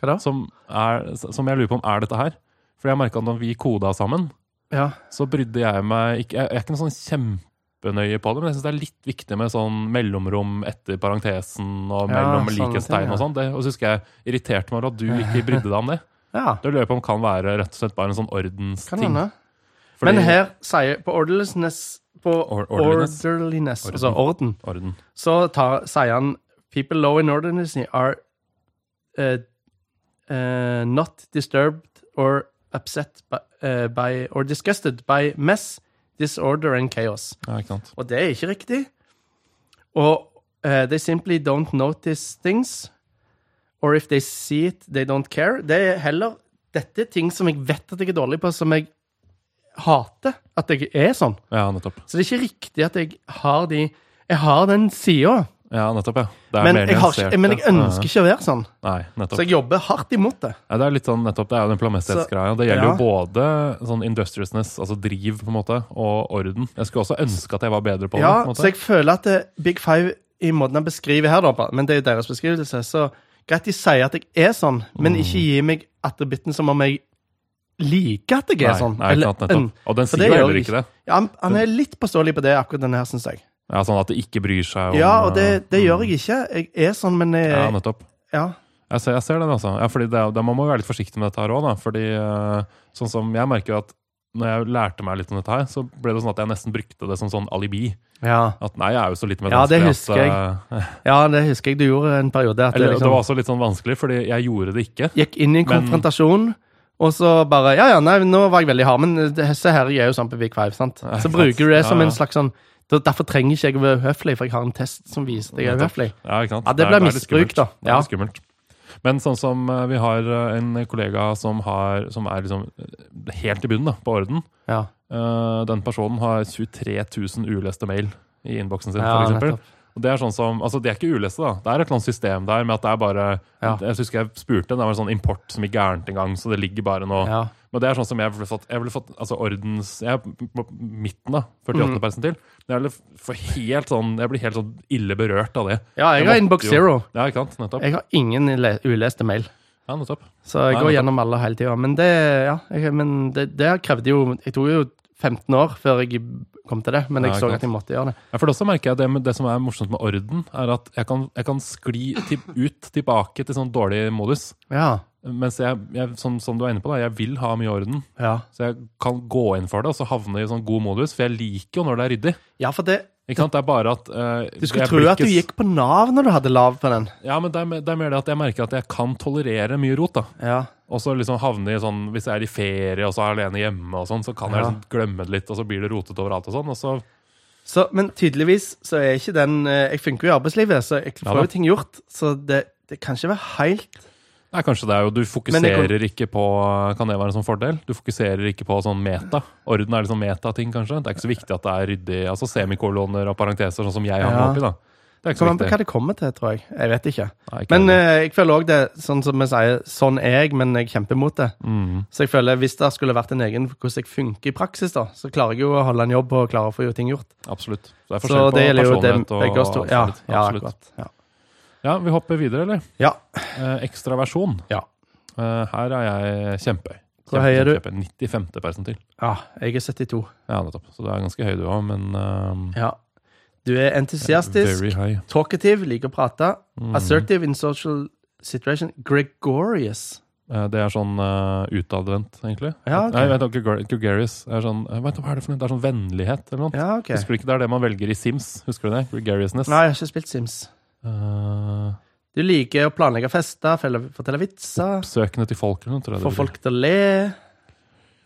Hva da? Som, er, som jeg lurer på om er dette her. For jeg merka at når vi koda sammen, Ja. så brydde jeg meg ikke, Jeg jeg er ikke noe sånn kjempenøye på det, men jeg syns det er litt viktig med sånn mellomrom etter parentesen og mellom ja, likhetstegn og sånn. Det- Og så husker jeg irriterte meg over at du ikke brydde deg om det. ja. Det lurer jeg på om kan være rett og slett bare en sånn ordensting. Fordi- Men her sier På orderliness På Or- orderliness. orderliness, Orden. altså orden, Orden. så tar, sier han People low in orderliness are uh, uh, not disturbed or upset by, uh, by or disgusted by mess, disorder and chaos. Ja, ikke sant. Og det er ikke riktig. Og uh, they simply don't notice things. Or if they see it, they don't care. Det er heller Dette er ting som jeg vet at jeg er dårlig på, som jeg hater at jeg er sånn. Ja, nettopp. Så det er ikke riktig at jeg har de Jeg har den sida, Ja, nettopp, ja. Det er men, mer jeg har nyansert, ikke- men jeg ja. ønsker ikke å være sånn. Nei, nettopp. Så jeg jobber hardt imot det. Ja, det er litt sånn nettopp, det er jo den planmessighetsgreia. Det gjelder ja. jo både sånn industriousness, altså driv, på en måte, og orden. Jeg skulle også ønske at jeg var bedre på det. Ja, på en måte. så jeg føler at det, Big Five i måten han beskriver her, da, men det er jo deres beskrivelse, så greit de sier at jeg er sånn, men Mm. ikke gi meg attributten som om jeg liker at jeg er Nei, sånn. nei, ikke sant, nettopp. Og den for sier det jo gjør heller jeg ikke det. Ja, han, han er litt påståelig på det, akkurat denne her, syns jeg. Ja, Sånn at det ikke bryr seg om Ja, og det, det eh, gjør jeg ikke. Jeg er sånn, men jeg, Ja, nettopp. ja. Jeg ser, jeg ser den, altså. Ja, fordi det, det, man må være litt forsiktig med dette her òg, da. Fordi eh, sånn som jeg merker jo at når jeg lærte meg litt om dette her, så ble det sånn at jeg nesten brukte det som sånn alibi. ja. At nei, jeg er jo så litt med Ja, det husker jeg. eh, Ja, det husker jeg du gjorde en periode. Eller, det det liksom var også litt sånn vanskelig, fordi jeg gjorde det ikke. gikk inn i en Men- konfrontasjon, og så bare Ja, ja, nei, nå var jeg veldig hard, men se her, jeg er jo sånn på Big Five, sant? Så sant. bruker du det som en slags sånn Derfor trenger ikke jeg å være uhøflig, for jeg har en test som viser at jeg er høflig. uhøflig. Ja? Ja, det litt misbruk, da. Det er litt skummelt. Men sånn som eh, vi har eh, en kollega som, har, som er liksom eh, helt i bunnen da, på orden. Ja, den personen har 23 000 uleste mail i innboksen sin, ja eksempel. Og det er sånn som, altså det er ikke uleste, da. Det er et eller annet system der med at det er bare Ja. Jeg husker jeg spurte, det var en sånn import som gikk gærent en gang, så det ligger bare noe Ja. Men det er sånn som jeg ville fått Jeg ville fått altså ordens Jeg er på midten, da. 48 Mm. persentil. Jeg, ville sånn, jeg blir helt sånn ille berørt av det. ja, jeg Jeg har Inbox Zero. Ja, ikke sant? Nettopp. Jeg har ingen uleste mail. Ja, nettopp. Så jeg Nei, går nettopp. gjennom alle hele tida. Men det ja, jeg, men det, det krevde jo Jeg tok jo 15 år før jeg kom til det, men jeg Ja, så at jeg måtte gjøre det. Ja, for også merker jeg det, det som er morsomt med orden, er at jeg kan, jeg kan skli til, ut tilbake til sånn dårlig modus. Ja. Mens jeg, jeg som, som du er inne på, da, jeg vil ha mye orden. Ja, Så jeg kan gå inn for det og så havne i sånn god modus, for jeg liker jo når det er ryddig. ja for det Ikke sant? Det er bare at uh, Du skulle tro at du gikk på Nav når du hadde lav på den. Ja, men det er, det er mer det at jeg merker at jeg kan tolerere mye rot. da. Ja. Og så liksom havne i sånn, Hvis jeg er i ferie og så er alene hjemme, og sånn, så kan jeg liksom glemme det litt, og så blir det rotete overalt. og sånn, og så Så, men tydeligvis så er ikke den eh, Jeg funker jo i arbeidslivet, så jeg får jo ting gjort. Så det, det kan ikke være helt Nei, kanskje det er jo Du fokuserer fokuserer ikke på Kan det være en sånn fordel? Du fokuserer ikke på sånn meta. Orden er liksom metating, kanskje. Det er ikke så viktig at det er ryddig. Altså semikoloner og parenteser, sånn som jeg hang Ja. oppi, da. Det er ikke så viktig. hva det kommer til, tror jeg. Jeg vet ikke. Nei, ikke Men eh, jeg føler òg det, sånn som vi sier, sånn er jeg, men jeg kjemper mot det. mm, Så jeg føler hvis det skulle vært en egen hvordan jeg funker i praksis, da, så klarer jeg jo å holde en jobb og klare å få gjort ting gjort. absolutt. Det er Så forskjell det på det personlighet og to. Ja, ja, akkurat. Ja. Ja, vi hopper videre, eller? ja. Eh, ekstraversjon. Ja. Eh, her er jeg kjempehøy. Hvor høy er du? kjempe- 95. persentil. ja, jeg er 72. Ja, nettopp. Så du er ganske høy, du òg, men ehm, Ja. Du er entusiastisk, talkative, liker å prate, Mm. assertive in social situation, gregorious. Eh, Det er sånn uh, utadvendt, egentlig. Ja, ok. Nei, vet Gregor- Gregarious er sånn vet, Hva er det for noe? Det er sånn vennlighet eller noe. Ja, ok. Husker du ikke det er det man velger i Sims? Husker du det? Gregariousness. Nei, jeg har ikke spilt Sims. Eh, Du liker å planlegge fester, fortelle vitser, oppsøkende til folk få folk til å le.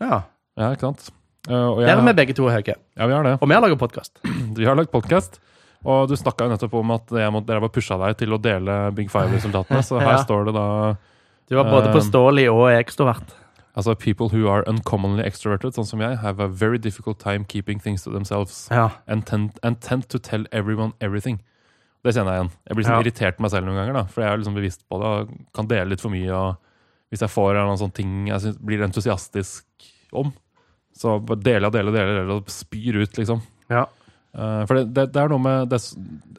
Ja. Ja, ikke sant? Uh, jeg, Der er vi begge to høye. Ja, vi har det. Og vi har laget podkast. Vi har lagd podkast. Og du snakka jo nettopp om at jeg måtte, dere bare pusha deg til å dele Big Five-resultatene. Så her Ja. står det da Du var både Eh, påståelig og ekstrovert. Altså, people who are uncommonly extroverted, sånn som jeg, have a very difficult time keeping things to themselves. Ja. And tend, and tend to tell everyone everything. Det kjenner jeg igjen. Jeg blir sånn Ja. irritert på meg selv noen ganger, da, for jeg er liksom bevisst på det og kan dele litt for mye. og Hvis jeg får en sånn ting jeg synes, blir entusiastisk om, så bare deler jeg, deler, deler, deler og spyr ut, liksom. ja. Uh, for det, det, det er noe med det,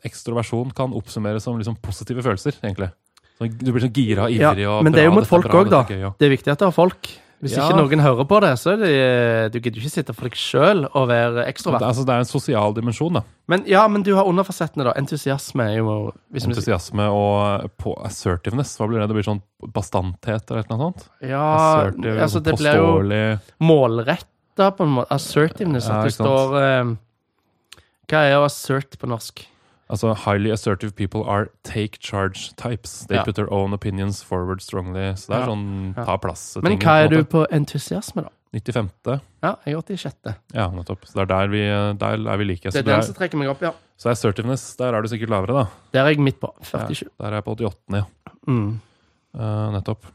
Ekstroversjon kan oppsummeres som liksom positive følelser, egentlig. Så du blir sånn gira, Ja, ivrig og men det er jo mot er folk òg, da. er ja. Det er viktig at det har folk. Hvis Ja. ikke noen hører på det, så er det Du gidder ikke sitte for deg sjøl og være ekstrovert. er- altså, det er en sosial dimensjon, da. Men ja, men du har underfasettene, da. Entusiasme er jo Entusiasme og på assertiveness. Hva blir det? Det blir sånn bastanthet eller noe sånt? Ja, Assertive, altså det blir jo målretta på en måte. Assertiveness. At det du står eh, Hva er å assert på norsk? Altså, highly assertive people are take charge types. They Ja. put their own opinions forward strongly. Så det er Ja. sånn ta plass. Men hva er du på entusiasme, da? 95. Ja, jeg er 86. Ja, nettopp. Så det er der vi, der er vi like. Det Så, er den som trekker meg opp, ja. så assertiveness, der er du sikkert lavere, da. Der er jeg midt på. Ja, 47. der er jeg på 88, ja. Mm. Uh, nettopp.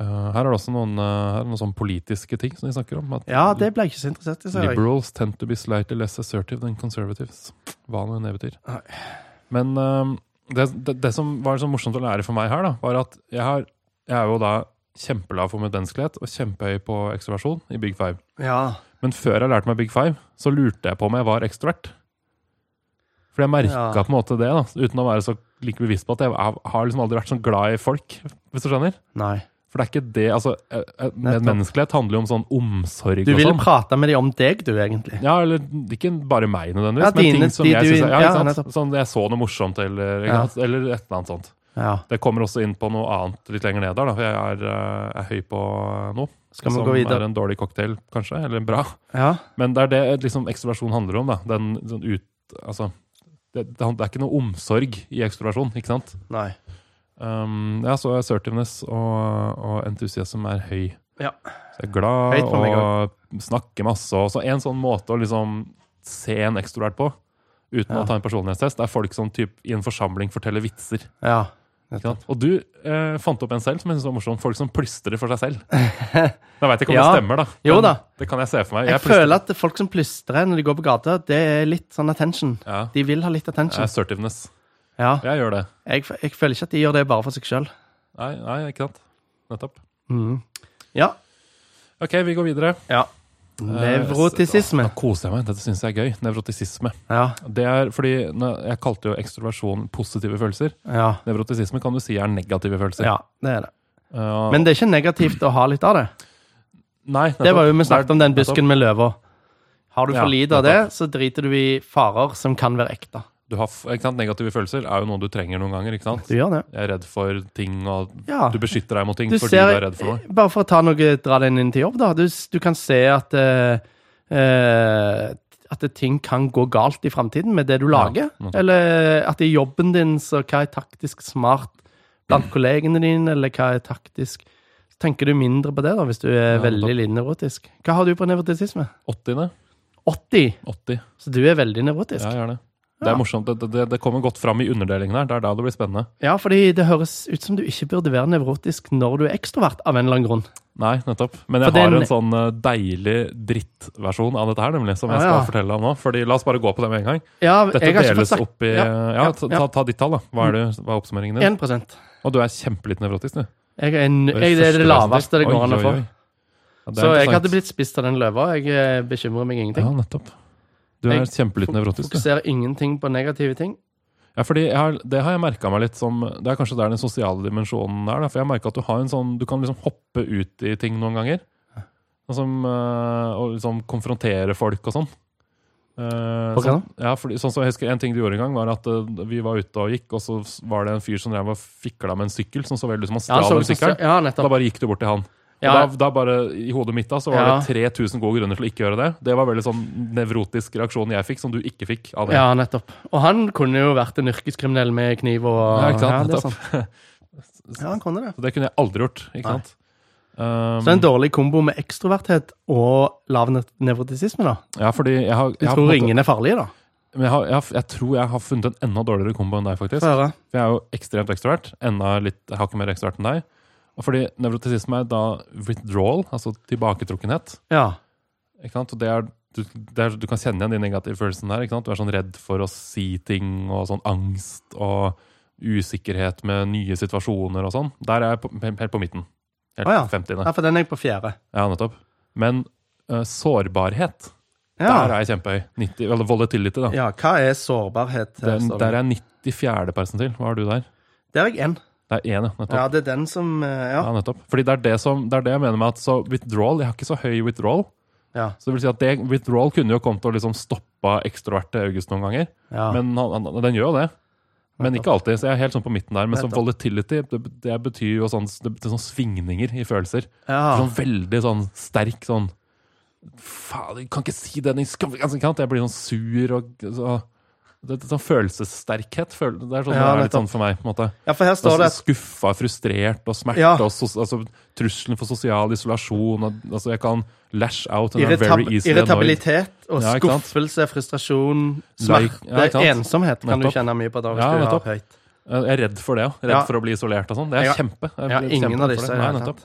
Eh, her er det også noen, eh, noen sånn politiske ting som de snakker om. At Ja, det ble jeg ikke så interessert i, Liberals jeg. Tend to be slightly less assertive than conservatives. Hva nå enn det betyr. Nei. Men eh, det, det, det som var så morsomt å lære for meg her, da, var at jeg, har, jeg er jo da kjempelav for medmenneskelighet og kjempehøy på ekstroversjon i Big Five. Ja. Men før jeg lærte meg Big Five, så lurte jeg på om jeg var ekstrovert. For jeg merka Ja. på en måte det, da, uten å være så like bevisst på at jeg har har liksom aldri vært sånn glad i folk, hvis du skjønner. Nei. For det er ikke det altså, Menneskelighet eh, handler jo om sånn omsorg Du og vil sånn. prate med dem om deg, du, egentlig. Ja, eller ikke bare meg nødvendigvis, Ja, men dine- ting som de jeg syns ja, ja. Sånn jeg så noe morsomt, eller, Ja. eller et eller annet sånt. Ja. Det kommer også inn på noe annet litt lenger ned der, da, for jeg er, eh, er høy på noe. Skal som er en dårlig cocktail, kanskje, eller en bra. Ja. Men det er det liksom, ekstroversjon handler om, da. Den, sånn ut, altså, det, det, det er ikke noe omsorg i ekstroversjon, ikke sant? Nei. Um, ja, så assertiveness og, og entusiasme er høy. Ja. Så jeg er glad og snakker masse. Og så en sånn måte å liksom se en ekstrovert på, uten Ja. å ta en personlighetstest, det er folk som typ, i en forsamling forteller vitser. Ja. Og du eh, fant opp en selv som jeg synes var morsom. Folk som plystrer for seg selv. Jeg veit ikke om Ja. det stemmer, da. Jo da. Det kan jeg se for meg. Jeg jeg føler at folk som plystrer når de går på gata, det er litt sånn attention. ja. De vil ha litt attention. Assertiveness. Ja. Jeg gjør det. Jeg, jeg føler ikke at de gjør det bare for seg sjøl. Nei, nei ikke sant. Nettopp. Mm. Ja. OK, vi går videre. ja. Nevrotisisme. Da koser jeg meg. Dette syns jeg er gøy. Nevrotisisme. Ja. Det er fordi Jeg kalte jo ekstroversjon positive følelser. Ja. Nevrotisisme kan du si er negative følelser. ja, det er det. Uh, Men det er ikke negativt å ha litt av det. nei, Det var jo vi snakket om den Nettopp. busken med løver. Har du for lite av det, så driter du i farer som kan være ekte. Du har, sant? Negative følelser er jo noe du trenger noen ganger. ikke sant? Du gjør det. Jeg er redd for ting, og Ja. du beskytter deg mot ting Du fordi ser, du er redd for noe. Bare for å ta noe, dra den inn til jobb, da. Du, du kan se at uh, uh, at ting kan gå galt i framtiden med det du lager. Ja, Eller at i jobben din, så hva er taktisk smart blant kollegene dine, eller hva er taktisk Så tenker du mindre på det, da, hvis du er Ja, veldig lite nevrotisk. Hva har du på nevrotisisme? 80. 80. 80. Så du er veldig nevrotisk. Ja, jeg gjør det. Det er morsomt. Det, det, det kommer godt fram i underdelingen her. Det er da det blir spennende. Ja, fordi det høres ut som du ikke burde være nevrotisk når du er ekstrovert, av en eller annen grunn. Nei, nettopp. Men jeg den... har en sånn eh, deilig drittversjon av dette her, nemlig, som jeg skal ja. fortelle om nå. Fordi La oss bare gå på det med en gang. Ja, Dette deles sagt opp i Ja, ta, ta, ditt tall, da. Hva er, det, hva er oppsummeringen din? 1 Og du er kjempelitt nevrotisk, du. Jeg er, en, jeg, det er det laveste det går an å få. Så jeg hadde blitt spist av den løva. Jeg eh, bekymrer meg ingenting. Ja, nettopp. Du er kjempelitt nevrotisk, du. Fokuserer ingenting på negative ting. Ja, fordi har, Det har jeg merka meg litt som Det er kanskje der den sosiale dimensjonen er. Da, for jeg merker at du har en sånn Du kan liksom hoppe ut i ting noen ganger. Og, som og liksom konfrontere folk og sånn. Eh, Ok, sånn, ja, fordi, sånn jeg husker En ting du gjorde en gang, var at uh, vi var ute og gikk, og så var det en fyr som drev og fikla med en sykkel, som så veldig ut som han Ja, stjal ja, en sykkel. ja Da bare gikk du bort til han. Og Ja, da, da bare I hodet mitt da så var Ja. det 3000 gode grunner til å ikke gjøre det. Det var veldig sånn nevrotisk reaksjon jeg fikk, som du ikke fikk av det. ja, nettopp. Og han kunne jo vært en yrkeskriminell med kniv og Ja, ikke sant? Ja, det er. Ja, han kunne det. Så det kunne jeg aldri gjort. ikke Nei. sant? Um, Så det er en dårlig kombo med ekstroverthet og lav nevrotisisme, da. ja, fordi jeg har, jeg du tror har ingen er farlige, da? Men jeg, har, jeg, har, jeg tror jeg har funnet en enda dårligere kombo enn deg, faktisk. For jeg er jo ekstremt ekstrovert. Enda litt jeg har ikke mer ekstrovert enn deg. Fordi nevrotisisme er da withdrawal, altså tilbaketrukkenhet. Ja. Ikke sant? Og det er, du, det er, du kan kjenne igjen de negative følelsene der. Ikke sant? Du er sånn redd for å si ting, og sånn angst og usikkerhet med nye situasjoner og sånn. Der er jeg på, helt på midten. Helt ah, ja. 50. ja, for den er jeg på fjerde. Ja, nettopp. Men uh, sårbarhet, Ja. der er jeg kjempehøy. 90, eller volatility, da. ja, hva er sårbarhet? Den, der er jeg 94. persentil. Hva har du der? Der er jeg én. Det er én, ja. Nettopp. Ja, det er den som eh, Ja. Ja, nettopp. Fordi det er det, som, det er det jeg mener med at så withdrawal Jeg har ikke så høy withdrawal. Ja. Så det vil si at det, withdrawal kunne jo kommet til å liksom stoppa ekstroverte August noen ganger. ja. Men han, han, den gjør jo det. Men ikke alltid. Så jeg er helt sånn på midten der. Men så volatility, det, det betyr jo sånn, det betyr sånn svingninger i følelser. ja. Sånn veldig sånn sterk sånn Faen, jeg kan ikke si det! Jeg blir sånn sur og så, det, det, Sånn følelsessterkhet. Føl, det er sånn Ja, det er litt sånn for meg. på en måte ja, for her står det Skuffa, frustrert og smerte. Ja. Og so, altså, trusselen for sosial isolasjon. Og, altså, jeg kan lash out. Irritabilitet og Ja, skuffelse, frustrasjon, Like- smerte, ja, ensomhet kan du kjenne mye på da hvis Ja, du har høyt. Jeg er redd for det òg. Redd for å bli isolert og sånn. Det er kjempe. Jeg ingen kjempe av disse Nei, nettopp.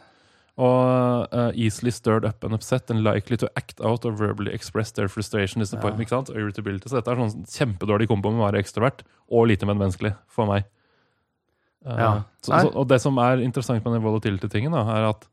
Og uh, easily stirred up and upset and likely to act out or verbally express their frustration. disappointment, ikke sant? Og irritability. Så dette er sånn kjempedårlig kombo med å være ekstrovert og lite medmenneskelig for meg. Uh, Ja. så, så, og det som er interessant med den volatility-tingen, er at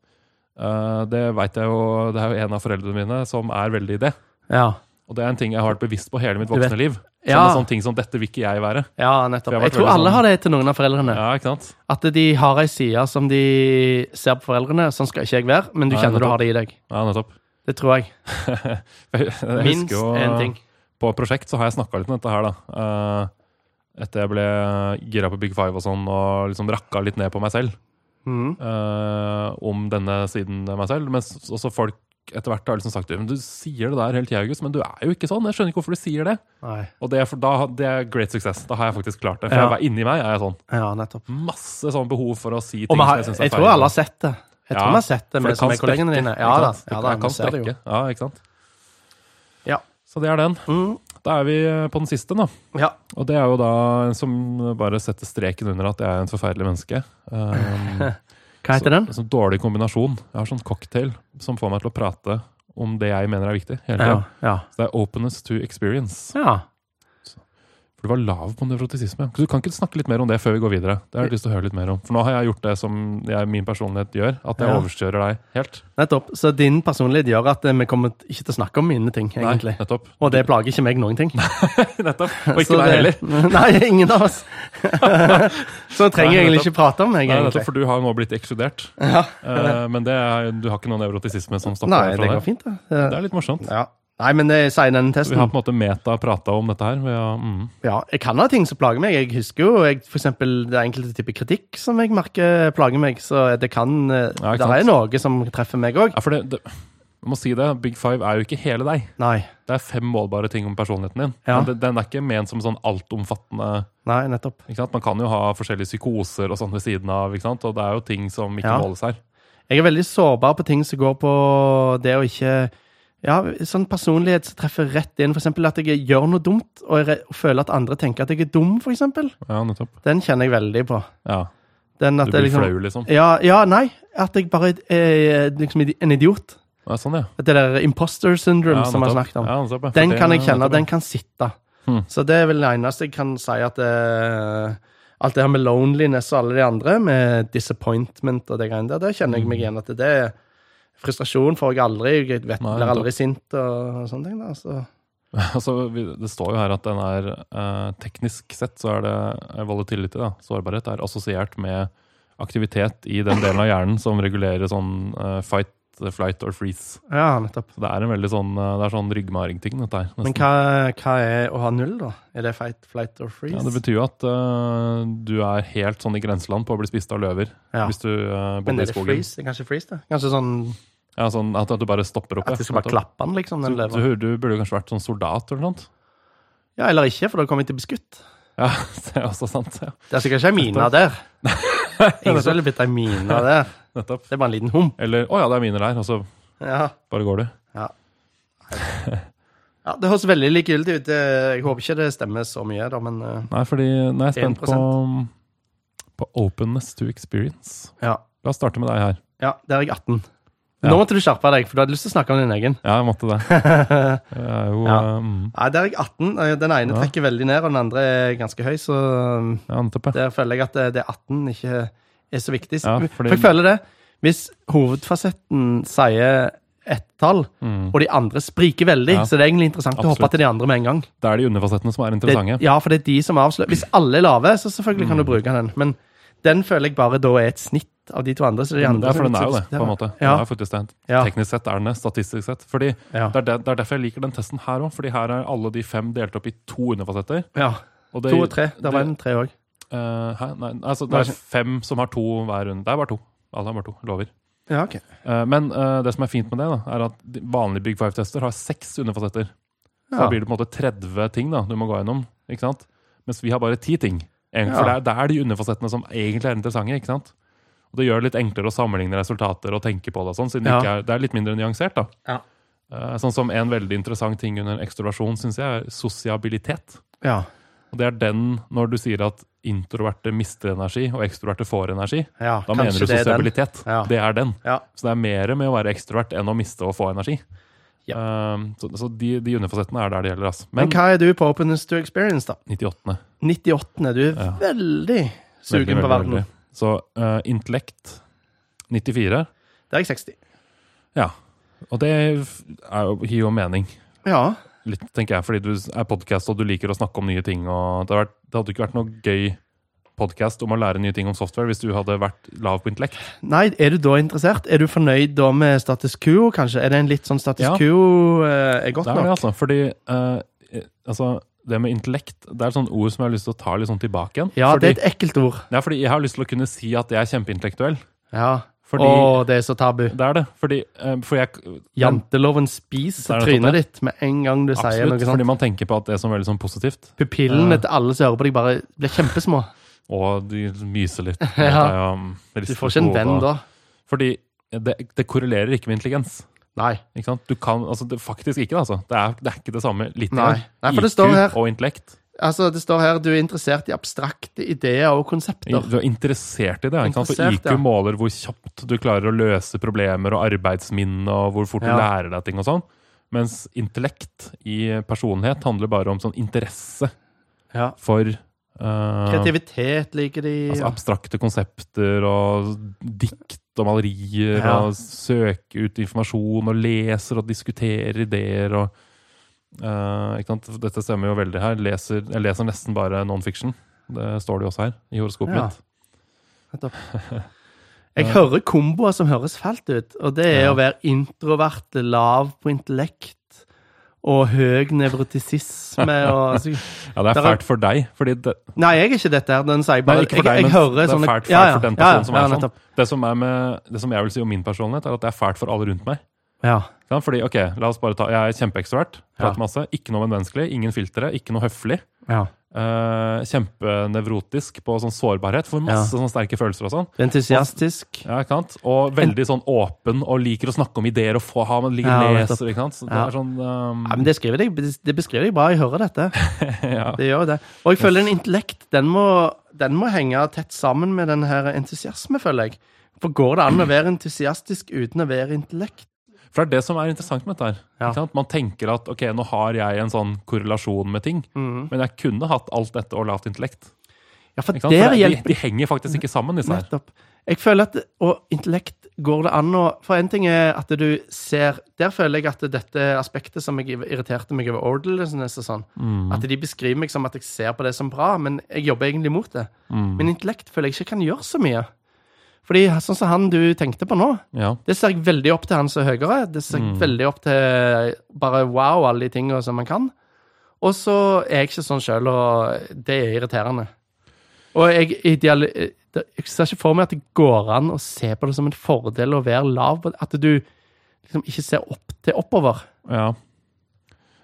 uh, det vet jeg jo Det er jo en av foreldrene mine som er veldig i det. Ja. Og det er en ting jeg har vært bevisst på hele mitt voksne liv. Ja. Sånne, sånne ting som 'dette vil ikke jeg være'. ja, nettopp. Jeg Jeg tror alle sånn- har det til noen av foreldrene. Ja, ikke sant? At de har ei side som de ser på foreldrene. Sånn skal ikke jeg være, men du Nei, kjenner du har det i deg. Ja, nettopp. Det tror jeg. jeg, jeg Minst én ting. på prosjekt så har jeg snakka litt om dette her, da. Eh, etter jeg ble gira på Big Five og sånn, og liksom rakka litt ned på meg selv. Mm. eh, om denne siden av meg selv. Men også folk etter hvert har liksom sagt men du sier det der hele tida, August, men du er jo ikke sånn. Jeg skjønner ikke hvorfor du sier det. Nei. Og det er, for, da, det er great success. Da har jeg faktisk klart det. For Ja. jeg, inni meg er jeg sånn. Ja, nettopp. Masse sånn behov for å si ting har, som jeg syns er jeg tror alle har sett det. Jeg tror Ja, har sett det, med, vi er kollegene dine. Ja da. Ja, da kan vi jo. Ja, ikke sant? Ja. Så det er den. Mm. Da er vi eh, på den siste, da. Ja. Og det er jo da en som bare setter streken under at jeg er en forferdelig menneske. Um, Hva heter den? Så, sånn dårlig kombinasjon. Jeg har sånn cocktail som får meg til å prate om det jeg mener er viktig. hele Ja. Ja. Så det er openness to experience. ja. Du var lav på nevrotisisme. Du kan ikke snakke litt mer om det før vi går videre? Det har jeg lyst til å høre litt mer om. For nå har jeg gjort det som jeg, min personlighet gjør, at jeg Ja. overkjører deg helt. Nettopp. Så din personlighet gjør at eh, vi kommer ikke til å snakke om mine ting, egentlig. Nei, nettopp. Og det plager ikke meg noen ting. nettopp. Og ikke deg heller. Nei, ingen av oss. Så trenger jeg Nei, egentlig ikke prate om meg, Nei, nettopp, for du har nå blitt ekskludert. Ja. Eh, men det er, du har ikke noe nevrotisisme som stopper Nei, deg det fra går det? fint, det. Det er litt morsomt. Ja. Nei, men det sier den testen. vi har på en måte meta prata om dette her. Har, mm. Ja, jeg kan ha ting som plager meg. Jeg husker jo jeg, for eksempel, det er enkelte typer kritikk som jeg merker plager meg, så det kan eh, Ja, Det er noe som treffer meg òg. Ja, for det, det, jeg må si det, Big Five er jo ikke hele deg. Nei. Det er fem målbare ting om personligheten din. Ja. Men det, den er ikke ment som sånn altomfattende Nei, nettopp. ikke sant? Man kan jo ha forskjellige psykoser og sånn ved siden av, ikke sant? og det er jo ting som ikke Ja. måles her. Jeg er veldig sårbar på ting som går på det å ikke Ja, sånn personlighet som treffer rett inn. For eksempel at jeg gjør noe dumt, og, og føler at andre tenker at jeg er dum, for eksempel. Ja, nettopp. Den kjenner jeg veldig på. Ja, Den at Du blir liksom, flau, liksom. Ja, ja, nei. At jeg bare er liksom en idiot. Ja, sånn, ja. Det der imposter syndrome ja som vi har snakket om. Ja, nettopp. Den kan jeg kjenne, den kan sitte. Hmm. Så det er vel det eneste jeg kan si at det, Alt det her med loneliness og alle de andre, med disappointment og det greiene der, det kjenner jeg meg igjen at det er frustrasjon får jeg aldri. Jeg vet, Nei, blir aldri sint og, og sånne ting. da, så... Altså, det står jo her at den er eh, teknisk sett så er det eh, volatility, da, sårbarhet, er assosiert med aktivitet i den delen av hjernen som regulerer sånn eh, fight, flight or freeze. Ja, nettopp. Så det er en veldig sånn eh, det er sånn ryggmargting, dette her. Men hva, hva er å ha null, da? Er det fight, flight or freeze? Ja, det betyr jo at uh, du er helt sånn i grenseland på å bli spist av løver Ja. hvis du uh, Men er det freeze? Det er kanskje freeze, det? Kanskje sånn Ja, sånn at, at du bare stopper opp. at de skal bare klappe den, liksom? Du, Den du, løva. du burde kanskje vært sånn soldat eller noe sånt. Ja, eller ikke, for da kommer jeg til å bli skutt. Ja, det er også sant. Ja. Det er sikkert ikke ei mine der. Ingen som ville blitt ei mine der. Nettopp. Det er bare en liten hum. Eller 'Å ja, det er mine der', og så Ja. bare går du. Ja. ja, det høres veldig likegyldig ut. Jeg håper ikke det stemmer så mye, da, men eh, Nei, fordi nå er jeg spent på, på openness to experience. ja. La oss starte med deg her. ja. Der er jeg 18. Ja. Nå måtte du skjerpe deg, for du hadde lyst til å snakke om din egen. Ja, jeg måtte det. Jeg er jo Ja. um, Nei, der er jeg 18. Eh, Den ene Ja. trekker veldig ned, og den andre er ganske høy, så ja, nettopp, ja. der føler jeg at det, det 18 ikke er så viktig. Ja, For jeg føler det. Hvis hovedfasetten sier ett tall, Mm. og de andre spriker veldig, Ja. så det er egentlig interessant å hoppe til de andre med en gang. Det er de underfasettene som er Det, interessante. ja, for det er de som avslører Hvis alle er lave, så selvfølgelig kan du Mm. bruke den. Men den føler jeg bare da er et snitt av de to andre. Så de Ja, for den er jo det, på en måte. Ja. Den er faktisk det. Teknisk sett er den det, statistisk sett. Fordi Ja. det er, det, det er derfor jeg liker den testen her òg. Fordi her er alle de fem delt opp i to underfasetter. ja. Det, To og tre. Det var en tre òg. Eh, hæ? Nei, altså det er fem som har to hver runde. Det er bare to. Alle har bare to. Lover. Ja, ok. Uh, men uh, det som er fint med det, da, er at vanlige Big Five-tester har seks underfasetter. Så Ja. da blir det på en måte 30 ting da, du må gå gjennom. ikke sant? Mens vi har bare ti ting. Egentlig, Ja. For det er, det er de underfasettene som egentlig er interessante. ikke sant? Og Det gjør det litt enklere å sammenligne resultater og tenke på det. og sånn, siden Ja. det, ikke er, det er litt mindre nyansert. da. Ja. Uh, sånn som En veldig interessant ting under ekstroversjon syns jeg er sosiabilitet. Ja. Og Det er den når du sier at introverte mister energi og ekstroverte får energi. ja. Da mener du sosialitet. Ja. Det er den. Ja. Så det er mer med å være ekstrovert enn å miste og få energi. Ja. Um, så så de, de underfasettene er der det gjelder. Altså. Men Men hva er du på Openness to Experience, da? 98. 98. Du er veldig sugen Veldig, på verden. veldig. Så uh, intellekt 94. Det er jeg 60. Ja. Og det er jo, gir jo mening. Ja. Litt, tenker jeg, fordi du er podkast og du liker å snakke om nye ting. og Det, hadde ikke vært noe gøy podkast om å lære nye ting om software hvis du hadde vært lav på intellekt. Nei, er du da interessert? Er du fornøyd da med status quo, kanskje? Er det en litt sånn status Ja. quo eh, er godt nok? Det er det, altså. Fordi eh, altså, det med intellekt det er et sånt ord som jeg har lyst til å ta litt sånn tilbake igjen. Ja, fordi, det er et ekkelt ord. Ja, fordi jeg har lyst til å kunne si at jeg er kjempeintellektuell. Ja. Fordi Å, det er så tabu. Det er det. Fordi eh, for jeg, Janteloven spiser er trynet ditt med en gang du sier noe sånt. Fordi man tenker på at det er sånn veldig sånn positivt. Pupillene Ja. til alle som hører på deg, bare blir kjempesmå. Og de myser litt. Ja. Det um, Du får ikke en venn da. Fordi det, det korrelerer ikke med intelligens. Nei. Ikke sant? Du kan, altså det, faktisk ikke, altså. Det er, det er ikke det samme. Litt Nei. Nei, for det står her- og intellekt. Altså, det står her du er interessert i abstrakte ideer og konsepter. Du er interessert i det. Ikke sant? For IQ ja. måler hvor kjapt du klarer å løse problemer og arbeidsminne, og hvor fort Ja. du lærer deg ting og sånn. Mens intellekt i personlighet handler bare om sånn interesse Ja. for uh, Kreativitet liker de. altså abstrakte konsepter og dikt og malerier og søke ut informasjon og leser og diskuterer ideer og eh, sant? Dette stemmer jo veldig her. Leser, jeg leser nesten bare non-fiction. Det står det jo også her i horoskopet Ja. mitt. Jeg hører komboer som høres fælt ut, og det er Ja. å være introvert, lav på intellekt og høy nevrotisisme og altså, Ja, det er fælt for deg, fordi det, Nei, jeg er ikke dette her. Den sier bare Nei, ikke for jeg, deg, jeg, men hører det er sånne fælt, fælt ja, ja, for den ja, personen som ja, er sånn. Det som, er med, det som jeg vil si om min personlighet, er at det er fælt for alle rundt meg. Ja. Ja, fordi, ok, la oss bare ta, Jeg er kjempeekstrovert, prater Ja. masse. Ikke noe menneskelig, ingen filtre, ikke noe høflig. ja. Uh, Kjempenevrotisk på sånn sårbarhet, får masse sånn sterke følelser og sånn. Entusiastisk. Ja, ikke sant? Og veldig sånn åpen og liker å snakke om ideer og få ha med ligger Ja, leser. ikke sant? Så det er sånn um, Ja, men det, deg, det beskriver deg bra. Jeg hører dette. ja. Det gjør det. Og jeg føler en intellekt den må, den må henge tett sammen med den her entusiasme, føler jeg. For går det an å være entusiastisk uten å være intellekt? For det er det som er interessant med dette. her. Ja. Man tenker at ok, nå har jeg en sånn korrelasjon med ting, mm. men jeg kunne hatt alt dette og lavt intellekt. Ja, for For det, de, hjelper de henger faktisk ikke sammen, disse her. Nettopp. Jeg føler at Og intellekt går det an å For en ting er at du ser Der føler jeg at dette aspektet som jeg irriterte meg over orderliness og sånn, Mm. at de beskriver meg som at jeg ser på det som bra, men jeg jobber egentlig mot det. Mm. Men intellekt føler jeg ikke kan gjøre så mye. Fordi sånn som han du tenkte på nå, Ja. det ser jeg veldig opp til han som er høyere. Det ser jeg Mm. veldig opp til bare wow, alle de tingene som man kan. Og så er jeg ikke sånn sjøl, og det er irriterende. Og jeg, ideal, jeg ser ikke for meg at det går an å se på det som en fordel å være lav. At du liksom ikke ser opp til oppover. ja.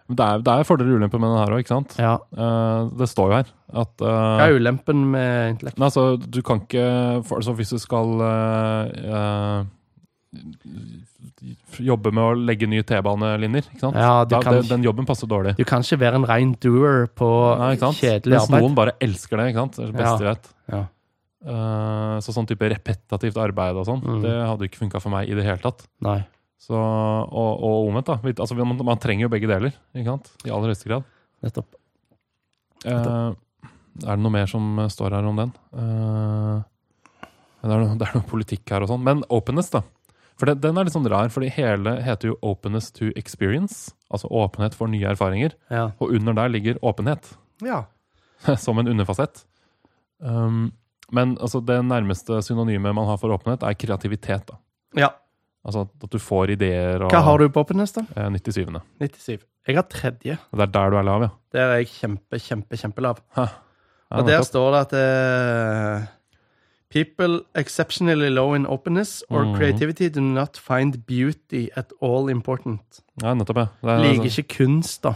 Det er, det er fordeler og ulemper med den her òg, ikke sant? Ja. Uh, det står jo her at uh, Hva er ulempen med intellekt? Nei, altså, du kan ikke for, altså, Hvis du skal uh, eh, jobbe med å legge nye T-banelinjer, ikke sant? Ja, da, kan det, den jobben passer dårlig. Du kan ikke være en rein doer på Nei, kjedelig Mens arbeid. noen bare elsker det, ikke sant? Det er det beste jeg vet. Ja. Eh, så sånn type repetativt arbeid og sånn, Mm. det hadde ikke funka for meg i det hele tatt. Nei. Så, og, og omvendt, da. Vi- Altså, man, man trenger jo begge deler, ikke sant? I aller høyeste grad. Nettopp. Eh, er det noe mer som står her om den? Eh, det, er noe, det er noe politikk her og sånn. Men openness, da. For det, den er litt sånn rar, fordi hele heter jo openness to experience. Altså åpenhet for nye erfaringer. Ja. Og under der ligger åpenhet. ja. som en underfasett. Um, men altså, det nærmeste synonymet man har for åpenhet, er kreativitet. da. ja. Altså at du får ideer og Hva har du på Openness, da? eh, 97. 97. Jeg har tredje. Og det er der du er lav, ja. Der er jeg kjempe, kjempe, kjempelav. ja Og der nettopp. står det at uh, People exceptionally low in openness or Mhm. creativity do not find beauty at all important. ja, nettopp, ja. Det er, Liker ikke kunst, da.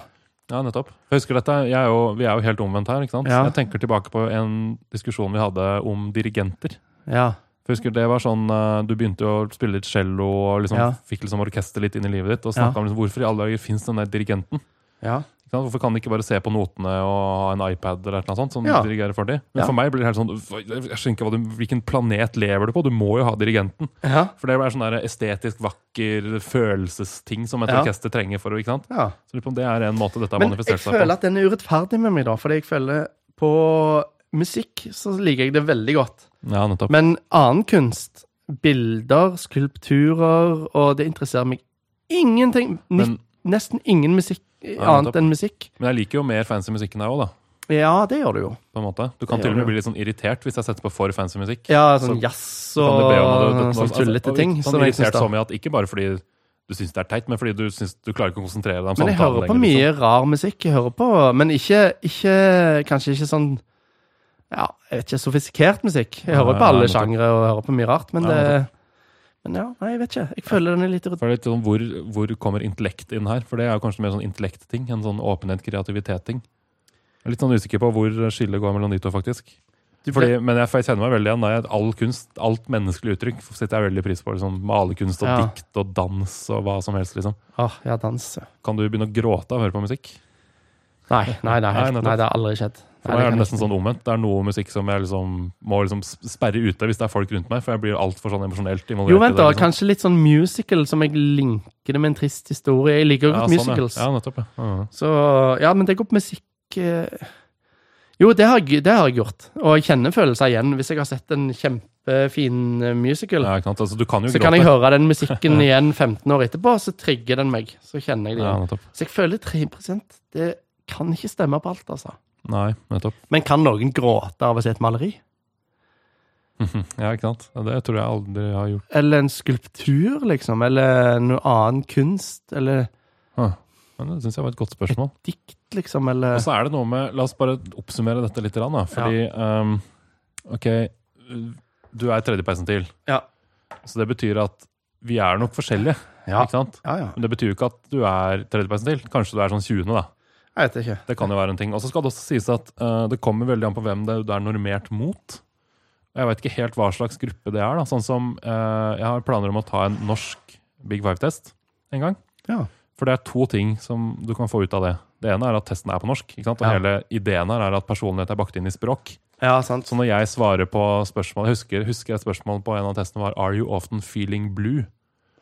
Ja, nettopp. Jeg husker dette, jeg er jo, Vi er jo helt omvendt her. ikke sant? Ja. Jeg tenker tilbake på en diskusjon vi hadde om dirigenter. Ja. For jeg husker Det var sånn, eh, Du begynte jo å spille litt cello og liksom Ja. fikk liksom orkester litt inn i livet ditt. Og Ja. om liksom, hvorfor i alle dager fins den der dirigenten. Ja. Hvorfor kan de ikke bare se på notene og ha en iPad eller noe sånt som Ja. dirigerer for dem? Men for meg blir det helt sånn Jeg skjønner ikke du, hvilken planet lever du på? Du må jo ha dirigenten. Ja. For det er sånn der estetisk vakker følelsesting som et orkester trenger for ikke sant? Så om det er en måte dette har manifestert seg på. Men jeg føler at den er urettferdig med meg, da. Fordi jeg føler på musikk så liker jeg det veldig godt. Ja, nettopp. Men annen kunst, bilder, skulpturer, og det interesserer meg ingenting. Men, nesten ingen musikk Ja, annet enn musikk. men jeg liker jo mer fancy musikk enn deg òg, da. Ja, det gjør du jo. På en måte. Du kan Det til og med bli litt sånn irritert hvis jeg setter på for fancy musikk. Ja, sånn Så jazz og sånn tullete ting. Sånn irritert så mye at ikke bare fordi du syns det er teit, men fordi du, syns, du klarer ikke å konsentrere deg om Men jeg hører på lenger, mye liksom. rar musikk. Jeg hører på, men ikke, ikke Kanskje ikke sånn Ja, jeg vet ikke, sofistikert musikk. Jeg hører på alle sjangre og hører på mye rart, men det Men ja, nei, jeg vet ikke. Jeg føler den er litt litt sånn, hvor, hvor kommer intellekt inn her? For det er kanskje mer sånn intellektting enn sånn åpenhet, kreativitet-ting. Jeg er litt sånn usikker på hvor skillet går mellom de to, faktisk. Fordi, men jeg, kjenner meg veldig igjen. Da, all kunst, alt menneskelig uttrykk setter jeg veldig pris på. Liksom, malerkunst og Ja. dikt og dans og hva som helst. liksom. Åh, ja, dans. Kan du begynne å gråte av å høre på musikk? Nei, nei, nei, Nei, helt, nei, det har aldri skjedd. For Nei, meg er det nesten sånn omvendt. Det er noe musikk som jeg liksom må liksom sperre ute hvis det er folk rundt meg, for jeg blir altfor sånn emosjonelt involvert. Jo, vent, da. liksom. Kanskje litt sånn musical som jeg linker det med en trist historie. Jeg liker jo Ja, godt sånn, musicals. Ja. ja, nettopp. Ja. Ja. Så ja, men det går på musikk eh, Jo, det har, det har jeg gjort. Og jeg kjenner følelser igjen. Hvis jeg har sett en kjempefin eh, musical, Ja, ikke sant? Altså, du kan jo så gråte. kan jeg høre den musikken igjen 15 år etterpå, så trigger den meg. Så kjenner jeg det igjen. Ja, Så jeg føler 3% Det kan ikke stemme på alt, altså. Nei, nettopp. Men kan noen gråte av å se et maleri? Ja, ikke sant? Det tror jeg aldri jeg har gjort. Eller en skulptur, liksom? Eller noe annen kunst? Eller Men det syns jeg var et godt spørsmål. Et dikt, liksom? Eller Og så er det noe med La oss bare oppsummere dette litt. Da, fordi ehm, OK, du er tredjepersentil. Ja. Så det betyr at vi er nok forskjellige. Ja. ikke sant? Ja, ja. Men det betyr jo ikke at du er tredjepersentil. Kanskje du er sånn 20. da. Jeg vet ikke. Det kan jo være en ting. Og så skal det også sies at uh, det kommer veldig an på hvem det, er normert mot. Jeg vet ikke helt hva slags gruppe det er. da. Sånn som uh, Jeg har planer om å ta en norsk Big Five-test en gang. Ja. For det er to ting som du kan få ut av det. Det ene er at testen er på norsk. Og Ja. hele ideen her er at personlighet er bakt inn i språk. Ja, sant. Så når jeg svarer på spørsmål Jeg husker, husker et spørsmål på en av testene var Are you often feeling blue?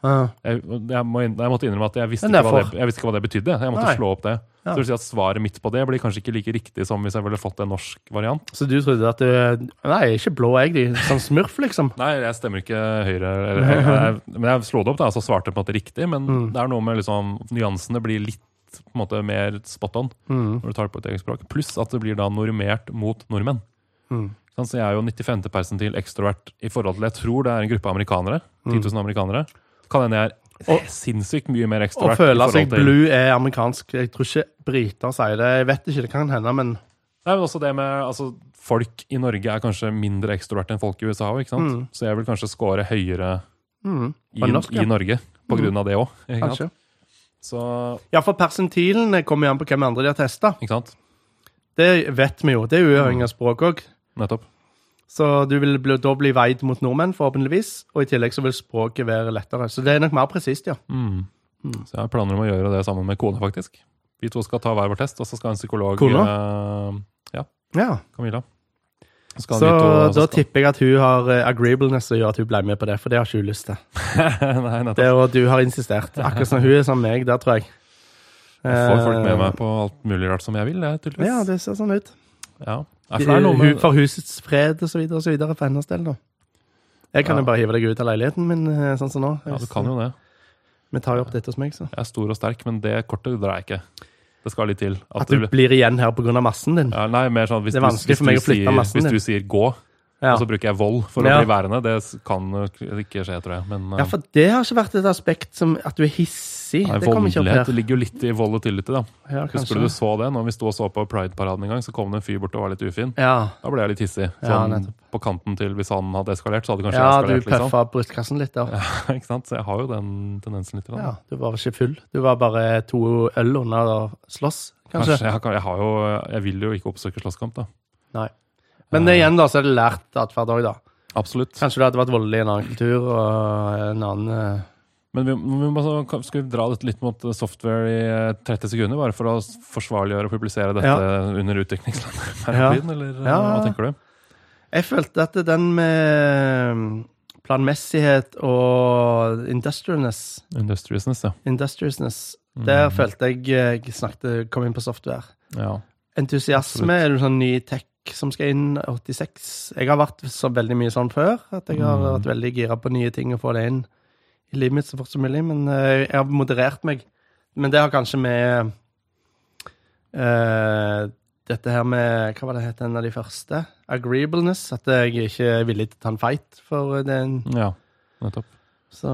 Ja. Jeg, jeg, må, jeg måtte innrømme at jeg visste, ikke hva, det, jeg visste ikke hva det betydde. Jeg måtte Nei. slå opp det. Ja. Så vil si at Svaret mitt på det blir kanskje ikke like riktig som hvis jeg ville fått en norsk variant. Så du trodde at du Nei, ikke blå egg, de. Sånn smurf, liksom. Nei, jeg stemmer ikke høyre. Eller, jeg, jeg, men jeg slo det opp, da, så svarte på en måte riktig. Men Mm. det er noe med liksom, nyansene blir litt på en måte mer spot on Mm. når du tar det på et eget språk. Pluss at det blir da normert mot nordmenn. Mm. Sånn, så jeg er jo 95. persentil ekstrovert i forhold til Jeg tror det er en gruppe amerikanere. Mm. 10 000 amerikanere. Kan hende jeg er Og- sinnssykt mye mer ekstrovert. Å føle seg blue er amerikansk. Jeg tror ikke briter sier det. Jeg vet ikke, det kan hende, men Nei, men også det med, altså, Folk i Norge er kanskje mindre ekstroverte enn folk i USA òg, ikke sant? Mm. Så jeg vil kanskje score høyere mm. i, norsk, ja. i Norge på grunn av det òg. Så Ja, for persentilene kommer jo an på hvem andre de har testa. Det vet vi jo. Det er uavhengig av språk òg. Nettopp. Så du vil bli, da bli veid mot nordmenn, forhåpentligvis. Og i tillegg så vil språket være lettere. Så det er nok mer presist, ja. Mm. Så jeg har planer om å gjøre det sammen med kona, faktisk. Vi to skal ta hver vår test, og så skal en psykolog Kona? Uh, ja, ja. Camilla. Så to, da skal- tipper jeg at hun har eh, agreeableness som gjør at hun ble med på det, for det har ikke hun lyst til. Nei. Det er jo du har insistert. Akkurat som hun er som meg, der, tror jeg. Jeg får folk med Eh, meg på alt mulig rart som jeg vil, det, tydeligvis. Ja, det ser sånn ut. Ja. Med, For husets fred og så videre og så videre for hennes del, da. Jeg kan Ja. jo bare hive deg ut av leiligheten min, eh, sånn som nå. ja, du kan jo det. Vi tar jo opp dette hos meg, så. Jeg er stor og sterk, men det kortet drar jeg ikke. Det skal litt til. At du blir igjen her pga. massen din. ja, Nei, mer sånn hvis Det er vanskelig hvis for meg å flytte sier, massen hvis din. du sier 'gå'. Og så bruker jeg vold for Ja. å bli værende, det kan ikke skje, tror jeg. Men ja, eh, for det har ikke vært et aspekt som at du er hissig. nei, det voldelighet ligger jo litt i volatility, da. Ja, Husker du du så det? Når vi sto og så på Pride-paraden en gang, så kom det en fyr bort og var litt ufin. Ja, Da ble jeg litt hissig. Sånn på kanten til hvis han hadde eskalert, så hadde kanskje ja jeg du eskalert, liksom. pøffa brystkassen litt der. ikke sant? Så jeg har jo den tendensen litt. da. Ja, du var ikke full. Du var bare to øl under å slåss, kanskje. Kanskje. Jeg, jeg, har jo, jeg vil jo ikke oppsøke slåsskamp, da. Nei. Men det igjen, da, så er det lært atferd òg, da. Absolutt. Kanskje det hadde vært voldelig i en annen kultur og en annen eh, Men vi, vi må, skal vi dra dette litt mot software i eh, 30 sekunder, bare for å forsvarliggjøre og publisere dette Ja. under utviklingslandet? Ja. Eller eh, Ja. hva tenker du? Jeg følte at den med planmessighet og industriousness, Industriousness, ja. industriousness Der mm. følte jeg jeg snakket kom inn på software. ja. Entusiasme er det sånn ny tech som skal inn. 86. Jeg har vært så veldig mye sånn før. At jeg har Mhm. vært veldig gira på nye ting og få det inn i livet mitt så fort som mulig. Men eh, jeg har moderert meg. Men det har kanskje med uh, dette her med Hva var det het en av de første? Agreeableness. At jeg ikke er villig til å ta en fight for den. ja. Nettopp. Så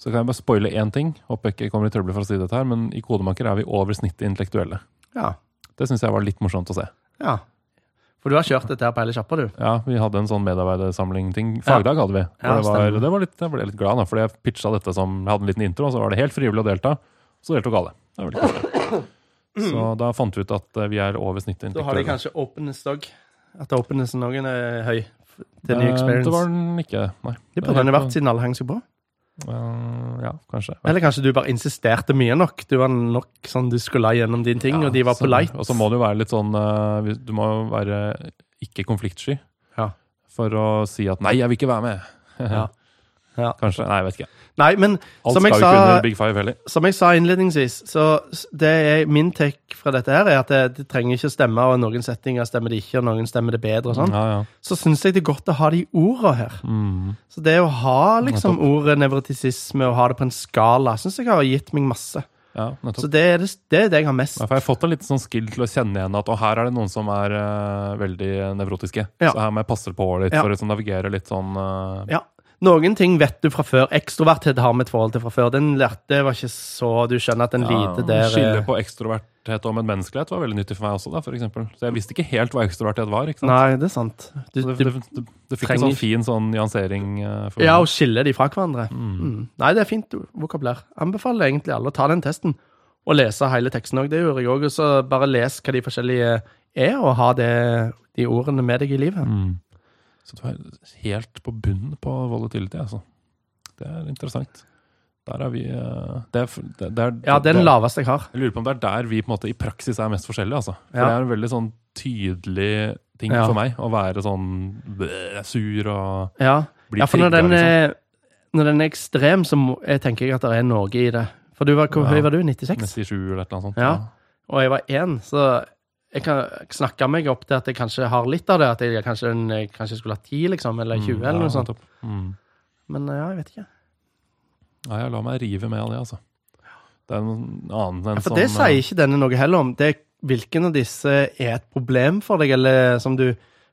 Så kan jeg bare spoile én ting. Håper jeg ikke kommer i trøbbel for å si dette her, men i Kodemaker er vi over snittet intellektuelle. ja. Det syns jeg var litt morsomt å se. Ja. For du har kjørt dette her på hele sjappa, du. Ja, vi hadde en sånn medarbeidersamling-ting. Fagdag hadde vi. Ja, det var, det var litt, jeg ble litt glad, da, fordi jeg pitcha dette som Jeg hadde en liten intro, og så var det helt frivillig å delta. Så deltok alle. Det var veldig koselig. Så da fant vi ut at eh, vi er over snittet Da har de kanskje openness dog. At opennessen noen er høy til ny Eh, experience. Det var den ikke, nei. Det burde den jo vært siden alle hang seg på. Eh, ja, kanskje. Eller kanskje du bare insisterte mye nok. Du var nok sånn du skulle la gjennom dine ting, Ja, og de var polite. Og så må du være litt sånn eh, Du må være ikke konfliktsky Ja. for å si at 'nei, jeg vil ikke være med'. Ja. Ja. Kanskje. Nei, jeg vet ikke. Nei, men Alt Som jeg sa- Big Five heller. som jeg sa innledningsvis, så det er min take fra dette her, er at det, det trenger ikke stemme, og i noen settinger stemmer det ikke, og noen stemmer det bedre og sånn. Ja, ja. Så syns jeg det er godt å ha de orda her. Mm. Så det å ha liksom ordet nevrotisisme, og ha det på en skala, syns jeg har gitt meg masse. ja. Så det er det, det, er det jeg har mest. Ja, jeg har fått en liten sånn skill til å kjenne igjen at her er det noen som er uh, veldig nevrotiske. Ja. Så her må jeg passe på litt for å sånn, navigere litt sånn uh, Ja. Noen ting vet du fra før. Ekstroverthet har vi et forhold til fra før. Den lærte var ikke så Du skjønner at den lite der Skille er- på ekstroverthet og medmenneskelighet var veldig nyttig for meg også. da, for eksempel. Så jeg visste ikke helt hva ekstroverthet var. ikke sant? Nei, det er sant. Du, det, det, det, det fikk en sånn fin sånn nyansering. eh, for ja, å og skille de fra hverandre. Mm. Mm. Nei, det er fint vokabulær. Anbefaler egentlig alle å ta den testen. Og lese hele teksten òg. Det gjorde jeg òg. Og så bare les hva de forskjellige er, og ha det, de ordene med deg i livet. Mm. Så du er helt på bunnen på volatility, altså. Det er interessant. Der er vi eh, det er, det, det er, Ja, det er den laveste jeg har. Jeg lurer på om det er der vi på en måte i praksis er mest forskjellige. altså. For Ja. Det er en veldig sånn tydelig ting Ja. for meg å være sånn bleh, sur og Ja, bli ja for når den, liksom. er, når den er ekstrem, så må, jeg tenker jeg at det er noe i det. For du var, hvor høy var du? 96? 97 eller annet sånt. Ja. Og jeg var én, så jeg kan snakke meg opp til at jeg kanskje har litt av det. At jeg kanskje, jeg kanskje skulle hatt 10, liksom, eller 20, Mm, eller noe sånt. Mm. Men ja, jeg vet ikke. Nei, jeg lar meg rive med av det, altså. Det er noen annen enn Ja, for det eh, sier ikke denne noe heller om. Det er hvilken av disse er et problem for deg, eller som du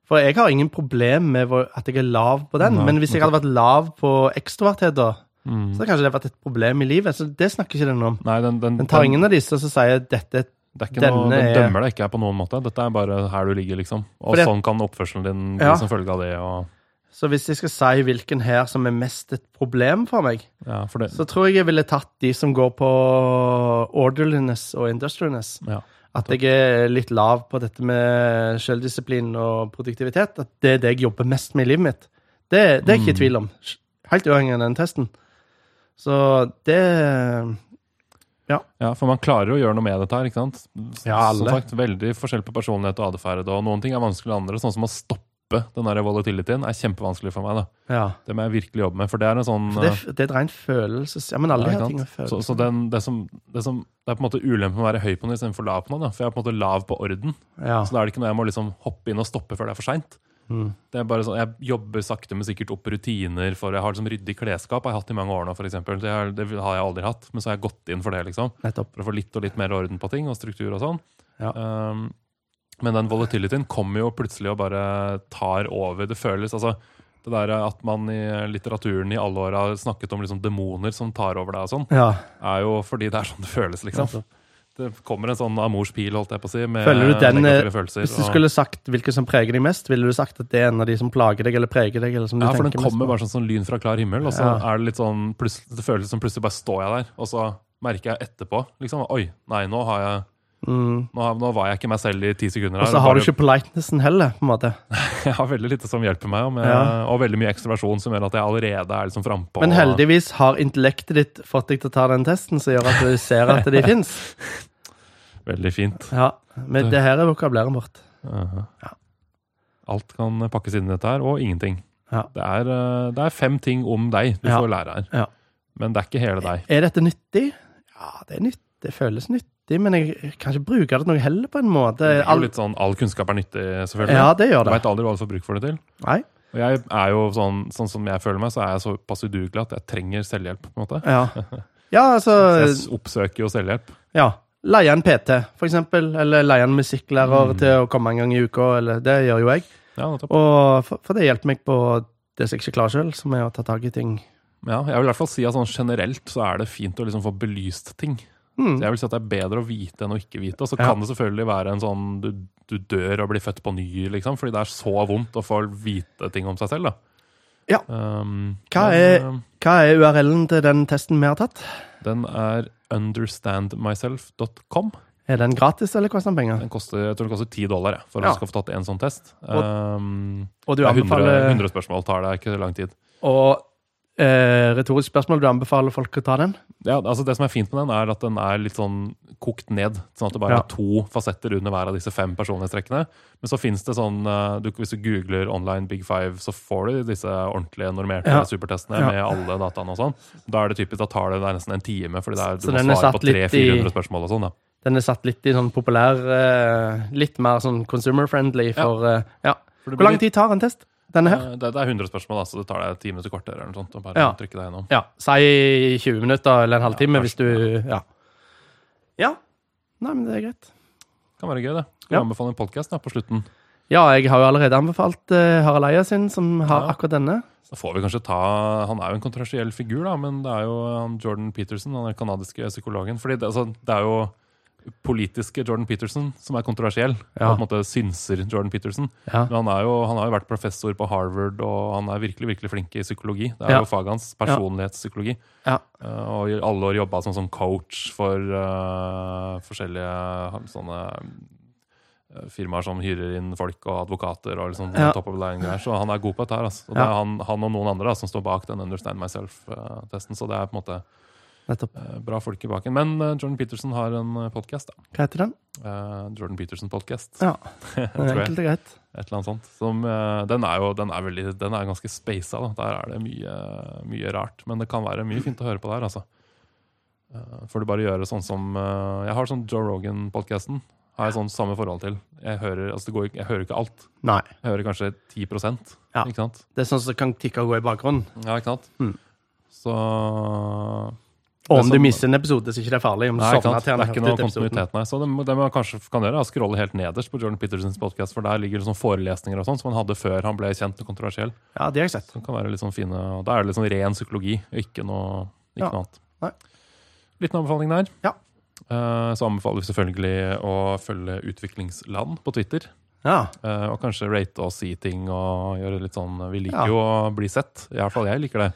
For jeg har ingen problem med at jeg er lav på den, Nei, men hvis jeg hadde vært lav på ekstroverthet, da, mm. så hadde kanskje det vært et problem i livet. Så det snakker ikke den om. Nei, den, den, Den tar ingen av disse som sier dette det er noe, den er- dømmer deg ikke på noen måte. Dette er bare her du ligger, liksom. Og sånn kan oppførselen din bli Ja. som følge av det. og... Så hvis jeg skal si hvilken her som er mest et problem for meg, Ja, for det, så tror jeg jeg ville tatt de som går på orderliness og industrialness. ja. At jeg er litt lav på dette med selvdisiplin og produktivitet. At det er det jeg jobber mest med i livet mitt. Det, det er jeg ikke i tvil om. Helt uavhengig av den testen. Så det ja, for man klarer å gjøre noe med dette her, ikke sant? Ja, alle. Som sagt, veldig forskjell på personlighet og atferd, og noen ting er vanskelig enn andre. Sånn som å stoppe den der volatilityen er kjempevanskelig for meg. da. Ja. Det må jeg virkelig jobbe med, for det er en sånn det, det er rent følelses... Ja, men alle Ja, har ting å føle. Så, så den, det, som, det, som, det er på en måte ulempen med å være høy på noe istedenfor lav på noe. Da. For jeg er på en måte lav på orden. ja. Så da er det ikke noe jeg må liksom hoppe inn og stoppe før det er for seint. Mm. Det er bare sånn, Jeg jobber sakte, men sikkert opp rutiner for Jeg har liksom ryddig klesskap har jeg hatt i mange år nå, eksempel Det, har- det har jeg aldri hatt. Men så har jeg gått inn for det, liksom. Nettopp. For å få litt og litt mer orden på ting og struktur og sånn. Ja. Um, men den volatilityen kommer jo plutselig og bare tar over. Det føles altså det der at man i litteraturen i alle år har snakket om liksom demoner som tar over deg og sånn, Ja. er jo fordi det er sånn det føles, liksom. Nettopp. Det kommer en sånn amors pil, holdt jeg på å si, med Føler du den, eh. Hvis du skulle sagt hvilke som preger deg mest, ville du sagt at det er en av de som plager deg eller preger deg? eller som du Ja, for den kommer bare sånn sånn lyn fra klar himmel, og så Ja. er det litt sånn Det føles som plutselig bare står jeg der, og så merker jeg etterpå liksom Oi, nei, nå har jeg Mm. Nå, nå var jeg ikke meg selv i ti sekunder. Og så har du ikke politenessen heller, på en måte. Jeg har veldig lite som hjelper meg, og, med, Ja. og veldig mye ekstroversjon som gjør at jeg allerede er liksom frampå. Men heldigvis har intellektet ditt fått deg til å ta den testen, som gjør at du ser at de fins. Veldig fint. Ja, men det her er vokabulæret vårt. Uh-huh. Ja. Alt kan pakkes inn i dette her, og ingenting. Ja. Det, er, eh, det er fem ting om deg du får lære her. Ja. Men det er ikke hele deg. Er dette nyttig? Ja, det er nytt. Det føles nyttig, men jeg kan ikke bruke det til noe heller, på en måte. Det er jo litt sånn, All kunnskap er nyttig, selvfølgelig. Ja, det gjør Du det. veit aldri hva du får bruk for det til. Nei. Og jeg er jo sånn, sånn som jeg føler meg, så er jeg såpass udugelig at jeg trenger selvhjelp. på en måte. Ja. Ja, altså Så jeg oppsøker jo selvhjelp. Ja. Leie en PT, for eksempel. Eller leie en musikklærer Mm. til å komme en gang i uka. Eller, det gjør jo jeg. Ja. Og for, for det hjelper meg på det som jeg ikke klarer sjøl, som er å ta tak i ting. Ja, jeg vil i hvert fall si at sånn generelt så er det fint å liksom få belyst ting. Mm. Så jeg vil si at det er bedre å vite enn å ikke vite. Og så Ja. kan det selvfølgelig være en sånn du, du dør og blir født på ny, liksom. Fordi det er så vondt å få vite ting om seg selv, da. Ja. Um, Hva er- men, Hva er URL-en til den testen vi har tatt? Den er understandmyself.com. Er den gratis, eller koster den penger? Den koster, jeg tror den koster 10 dollar for Ja. du skal få tatt en sånn test. Um, Og du det er 100, anbefaler 100 spørsmål tar det ikke lang tid. Og eh, retorisk spørsmål, du anbefaler folk å ta den? Ja, altså Det som er fint med den, er at den er litt sånn kokt ned. Sånn at det bare Ja. er to fasetter under hver av disse fem personlighetstrekkene. Men så fins det sånn eh, du, Hvis du googler online Big Five, så får du disse ordentlige normerte Ja. supertestene Ja. med alle dataene og sånn. Da er det typisk, da tar det nesten en time, fordi det er, du Så må svare på 300-400 spørsmål og sånn. da. Den er satt litt i sånn populær eh, Litt mer sånn consumer-friendly for Ja. For Hvor lang tid tar en test? Denne her? Eh, Det, det er 100 spørsmål, så det tar deg 10 minutter kvarter eller noe sånt. Bare Ja. trykke deg gjennom. Ja. Si 20 minutter eller en halvtime Ja, hvis du Ja. Ja. Nei, men det er greit. Kan være gøy, det. Skal Ja. anbefale en podkast på slutten? Ja, jeg har jo allerede anbefalt uh, Harald Eia sin, som har Ja. akkurat denne. Da får vi kanskje ta Han er jo en kontroversiell figur, da, men det er jo han Jordan Peterson, han er kanadiske psykologen. Fordi det, altså, det er jo politiske Jordan Peterson som er kontroversiell. Ja. På en måte synser Jordan Peterson. Ja. Men han, jo, han har jo vært professor på Harvard, og han er virkelig virkelig flink i psykologi. Det er Ja. jo faget hans. Personlighetspsykologi. Ja. Eh, og i alle år jobba som sånn coach for uh, forskjellige sånne eh, firmaer som hyrer inn folk og advokater og liksom Ja. top of line greier. Så han er god på dette her. Altså. Og det er han, han og noen andre da, som står bak den Understand Myself-testen. Så det er på en måte Nettopp. eh, bra folk i baken. Men eh, Jordan Peterson har en podkast. Hva heter den? Jordan Peterson Podcast. Ja. det er Enkelt og greit. Et eller annet sånt. Som, eh, den er jo den er veldig, den er ganske spasa. Der er det mye, mye rart. Men det kan være mye fint å høre på der, altså. Eh, får du bare gjøre sånn som eh, Jeg har sånn Joe Rogan-podkasten. Har jeg sånn samme forhold til. Jeg hører, altså det går, jeg hører ikke alt. Nei. Jeg hører kanskje 10 Ja. Det er sånn som kan tikke og gå i bakgrunnen. Ja, ikke sant? Mm. Så Og om du som- mister en episode, så er ikke det farlig. Om Nei, ikke Det er ikke noe kontinuitet, nei. Så det, det man kanskje kan gjøre, er å scrolle helt nederst på Jordan Petersons podkast, for der ligger det sånne forelesninger og sånn som han hadde før han ble kjent og kontroversiell. Ja, det har jeg sett. Som kan være litt sånn fine, og Da er det litt sånn ren psykologi, ikke noe, Ja. noe annet. Nei. Liten anbefaling der. Ja. Eh, Så anbefaler vi selvfølgelig å følge Utviklingsland på Twitter. Ja. Eh, og kanskje rate og si ting og gjøre litt sånn Vi liker jo å bli sett. I hvert fall jeg liker det.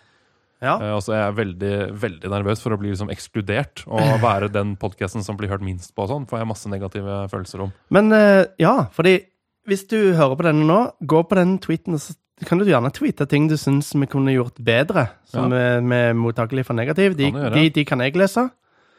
Ja. Uh, og så er jeg veldig veldig nervøs for å bli liksom ekskludert og være den podkasten som blir hørt minst på. og sånn, får jeg masse negative følelser om. Men uh, ja, fordi hvis du hører på denne nå, gå på den tweeten, og så kan du gjerne tweete ting du syns vi kunne gjort bedre, som er, er mottakelig for negativ. De, Kan de, de kan jeg lese,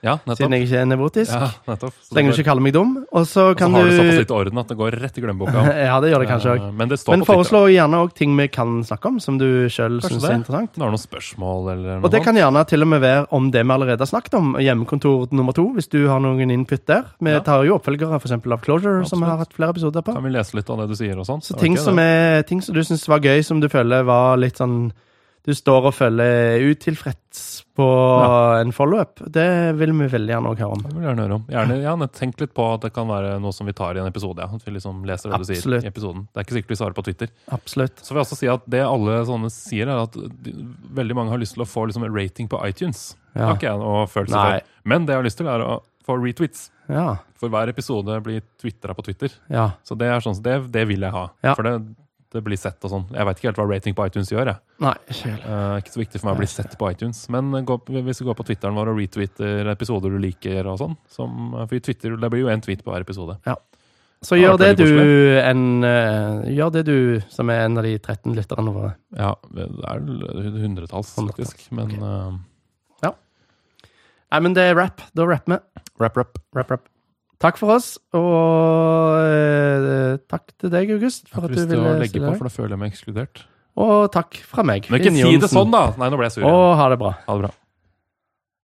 Ja, siden jeg ikke er nevrotisk. Ja, nettopp. Så lenge du ikke kaller meg dum. Og så Og så har du såpass litt orden at det går rett i glemmeboka. Ja, det gjør det kanskje òg. Eh, Men det står Men foreslå gjerne òg ting vi kan snakke om, som du sjøl syns er interessant. Du har noen spørsmål eller noe Og det kan gjerne til og med være om det vi allerede har snakket om, hjemmekontor nummer to, hvis du har noen input der. Vi tar jo oppfølgere eksempel av Closure, som vi har hatt flere episoder på. Kan vi lese litt av det du sier og sånt? Så ting okay, som, er, ting som du syns var gøy, som du føler var litt sånn Du står og føler utilfreds på en follow-up, det vil vi veldig gjerne høre om. Det vil jeg gjerne høre om. Gjerne, gjerne tenk litt på at det kan være noe som vi tar i en episode. Ja. At vi liksom leser det du sier i episoden. Det er ikke sikkert vi svarer på Twitter. Absolutt. Så vil jeg også si at det alle sånne sier, er at veldig mange har lyst til å få liksom en rating på iTunes. Det Ja. har ikke jeg noe følelse Nei. for. Men det jeg har lyst til, er å få retweets. Ja. For hver episode blir twitra på Twitter. ja. Så det er sånn, det, det vil jeg ha. Ja. For det, det blir sett og sånn. Jeg veit ikke helt hva rating på iTunes gjør. jeg. Nei, ikke. Eh, ikke så viktig for meg å bli sett på iTunes. Men gå, hvis du går på Twitteren vår og retweeter episoder du liker og sånn som, For Twitter, det blir jo én tweet på hver episode. Ja. Så gjør det, det du en, uh, Gjør det du som er en av de 13 lytterne våre. Ja, det er hundretalls, faktisk. Men uh, Nei, men det er rap. Da rapper vi. rap, rap. Rap, rap. Takk for oss, og eh, takk til deg, August, for at du til å ville legge på, for da føler jeg meg ekskludert. Og takk fra meg. Men ikke si det sånn, da! Nei, nå ble jeg sur. Og ha det bra. Ha det bra.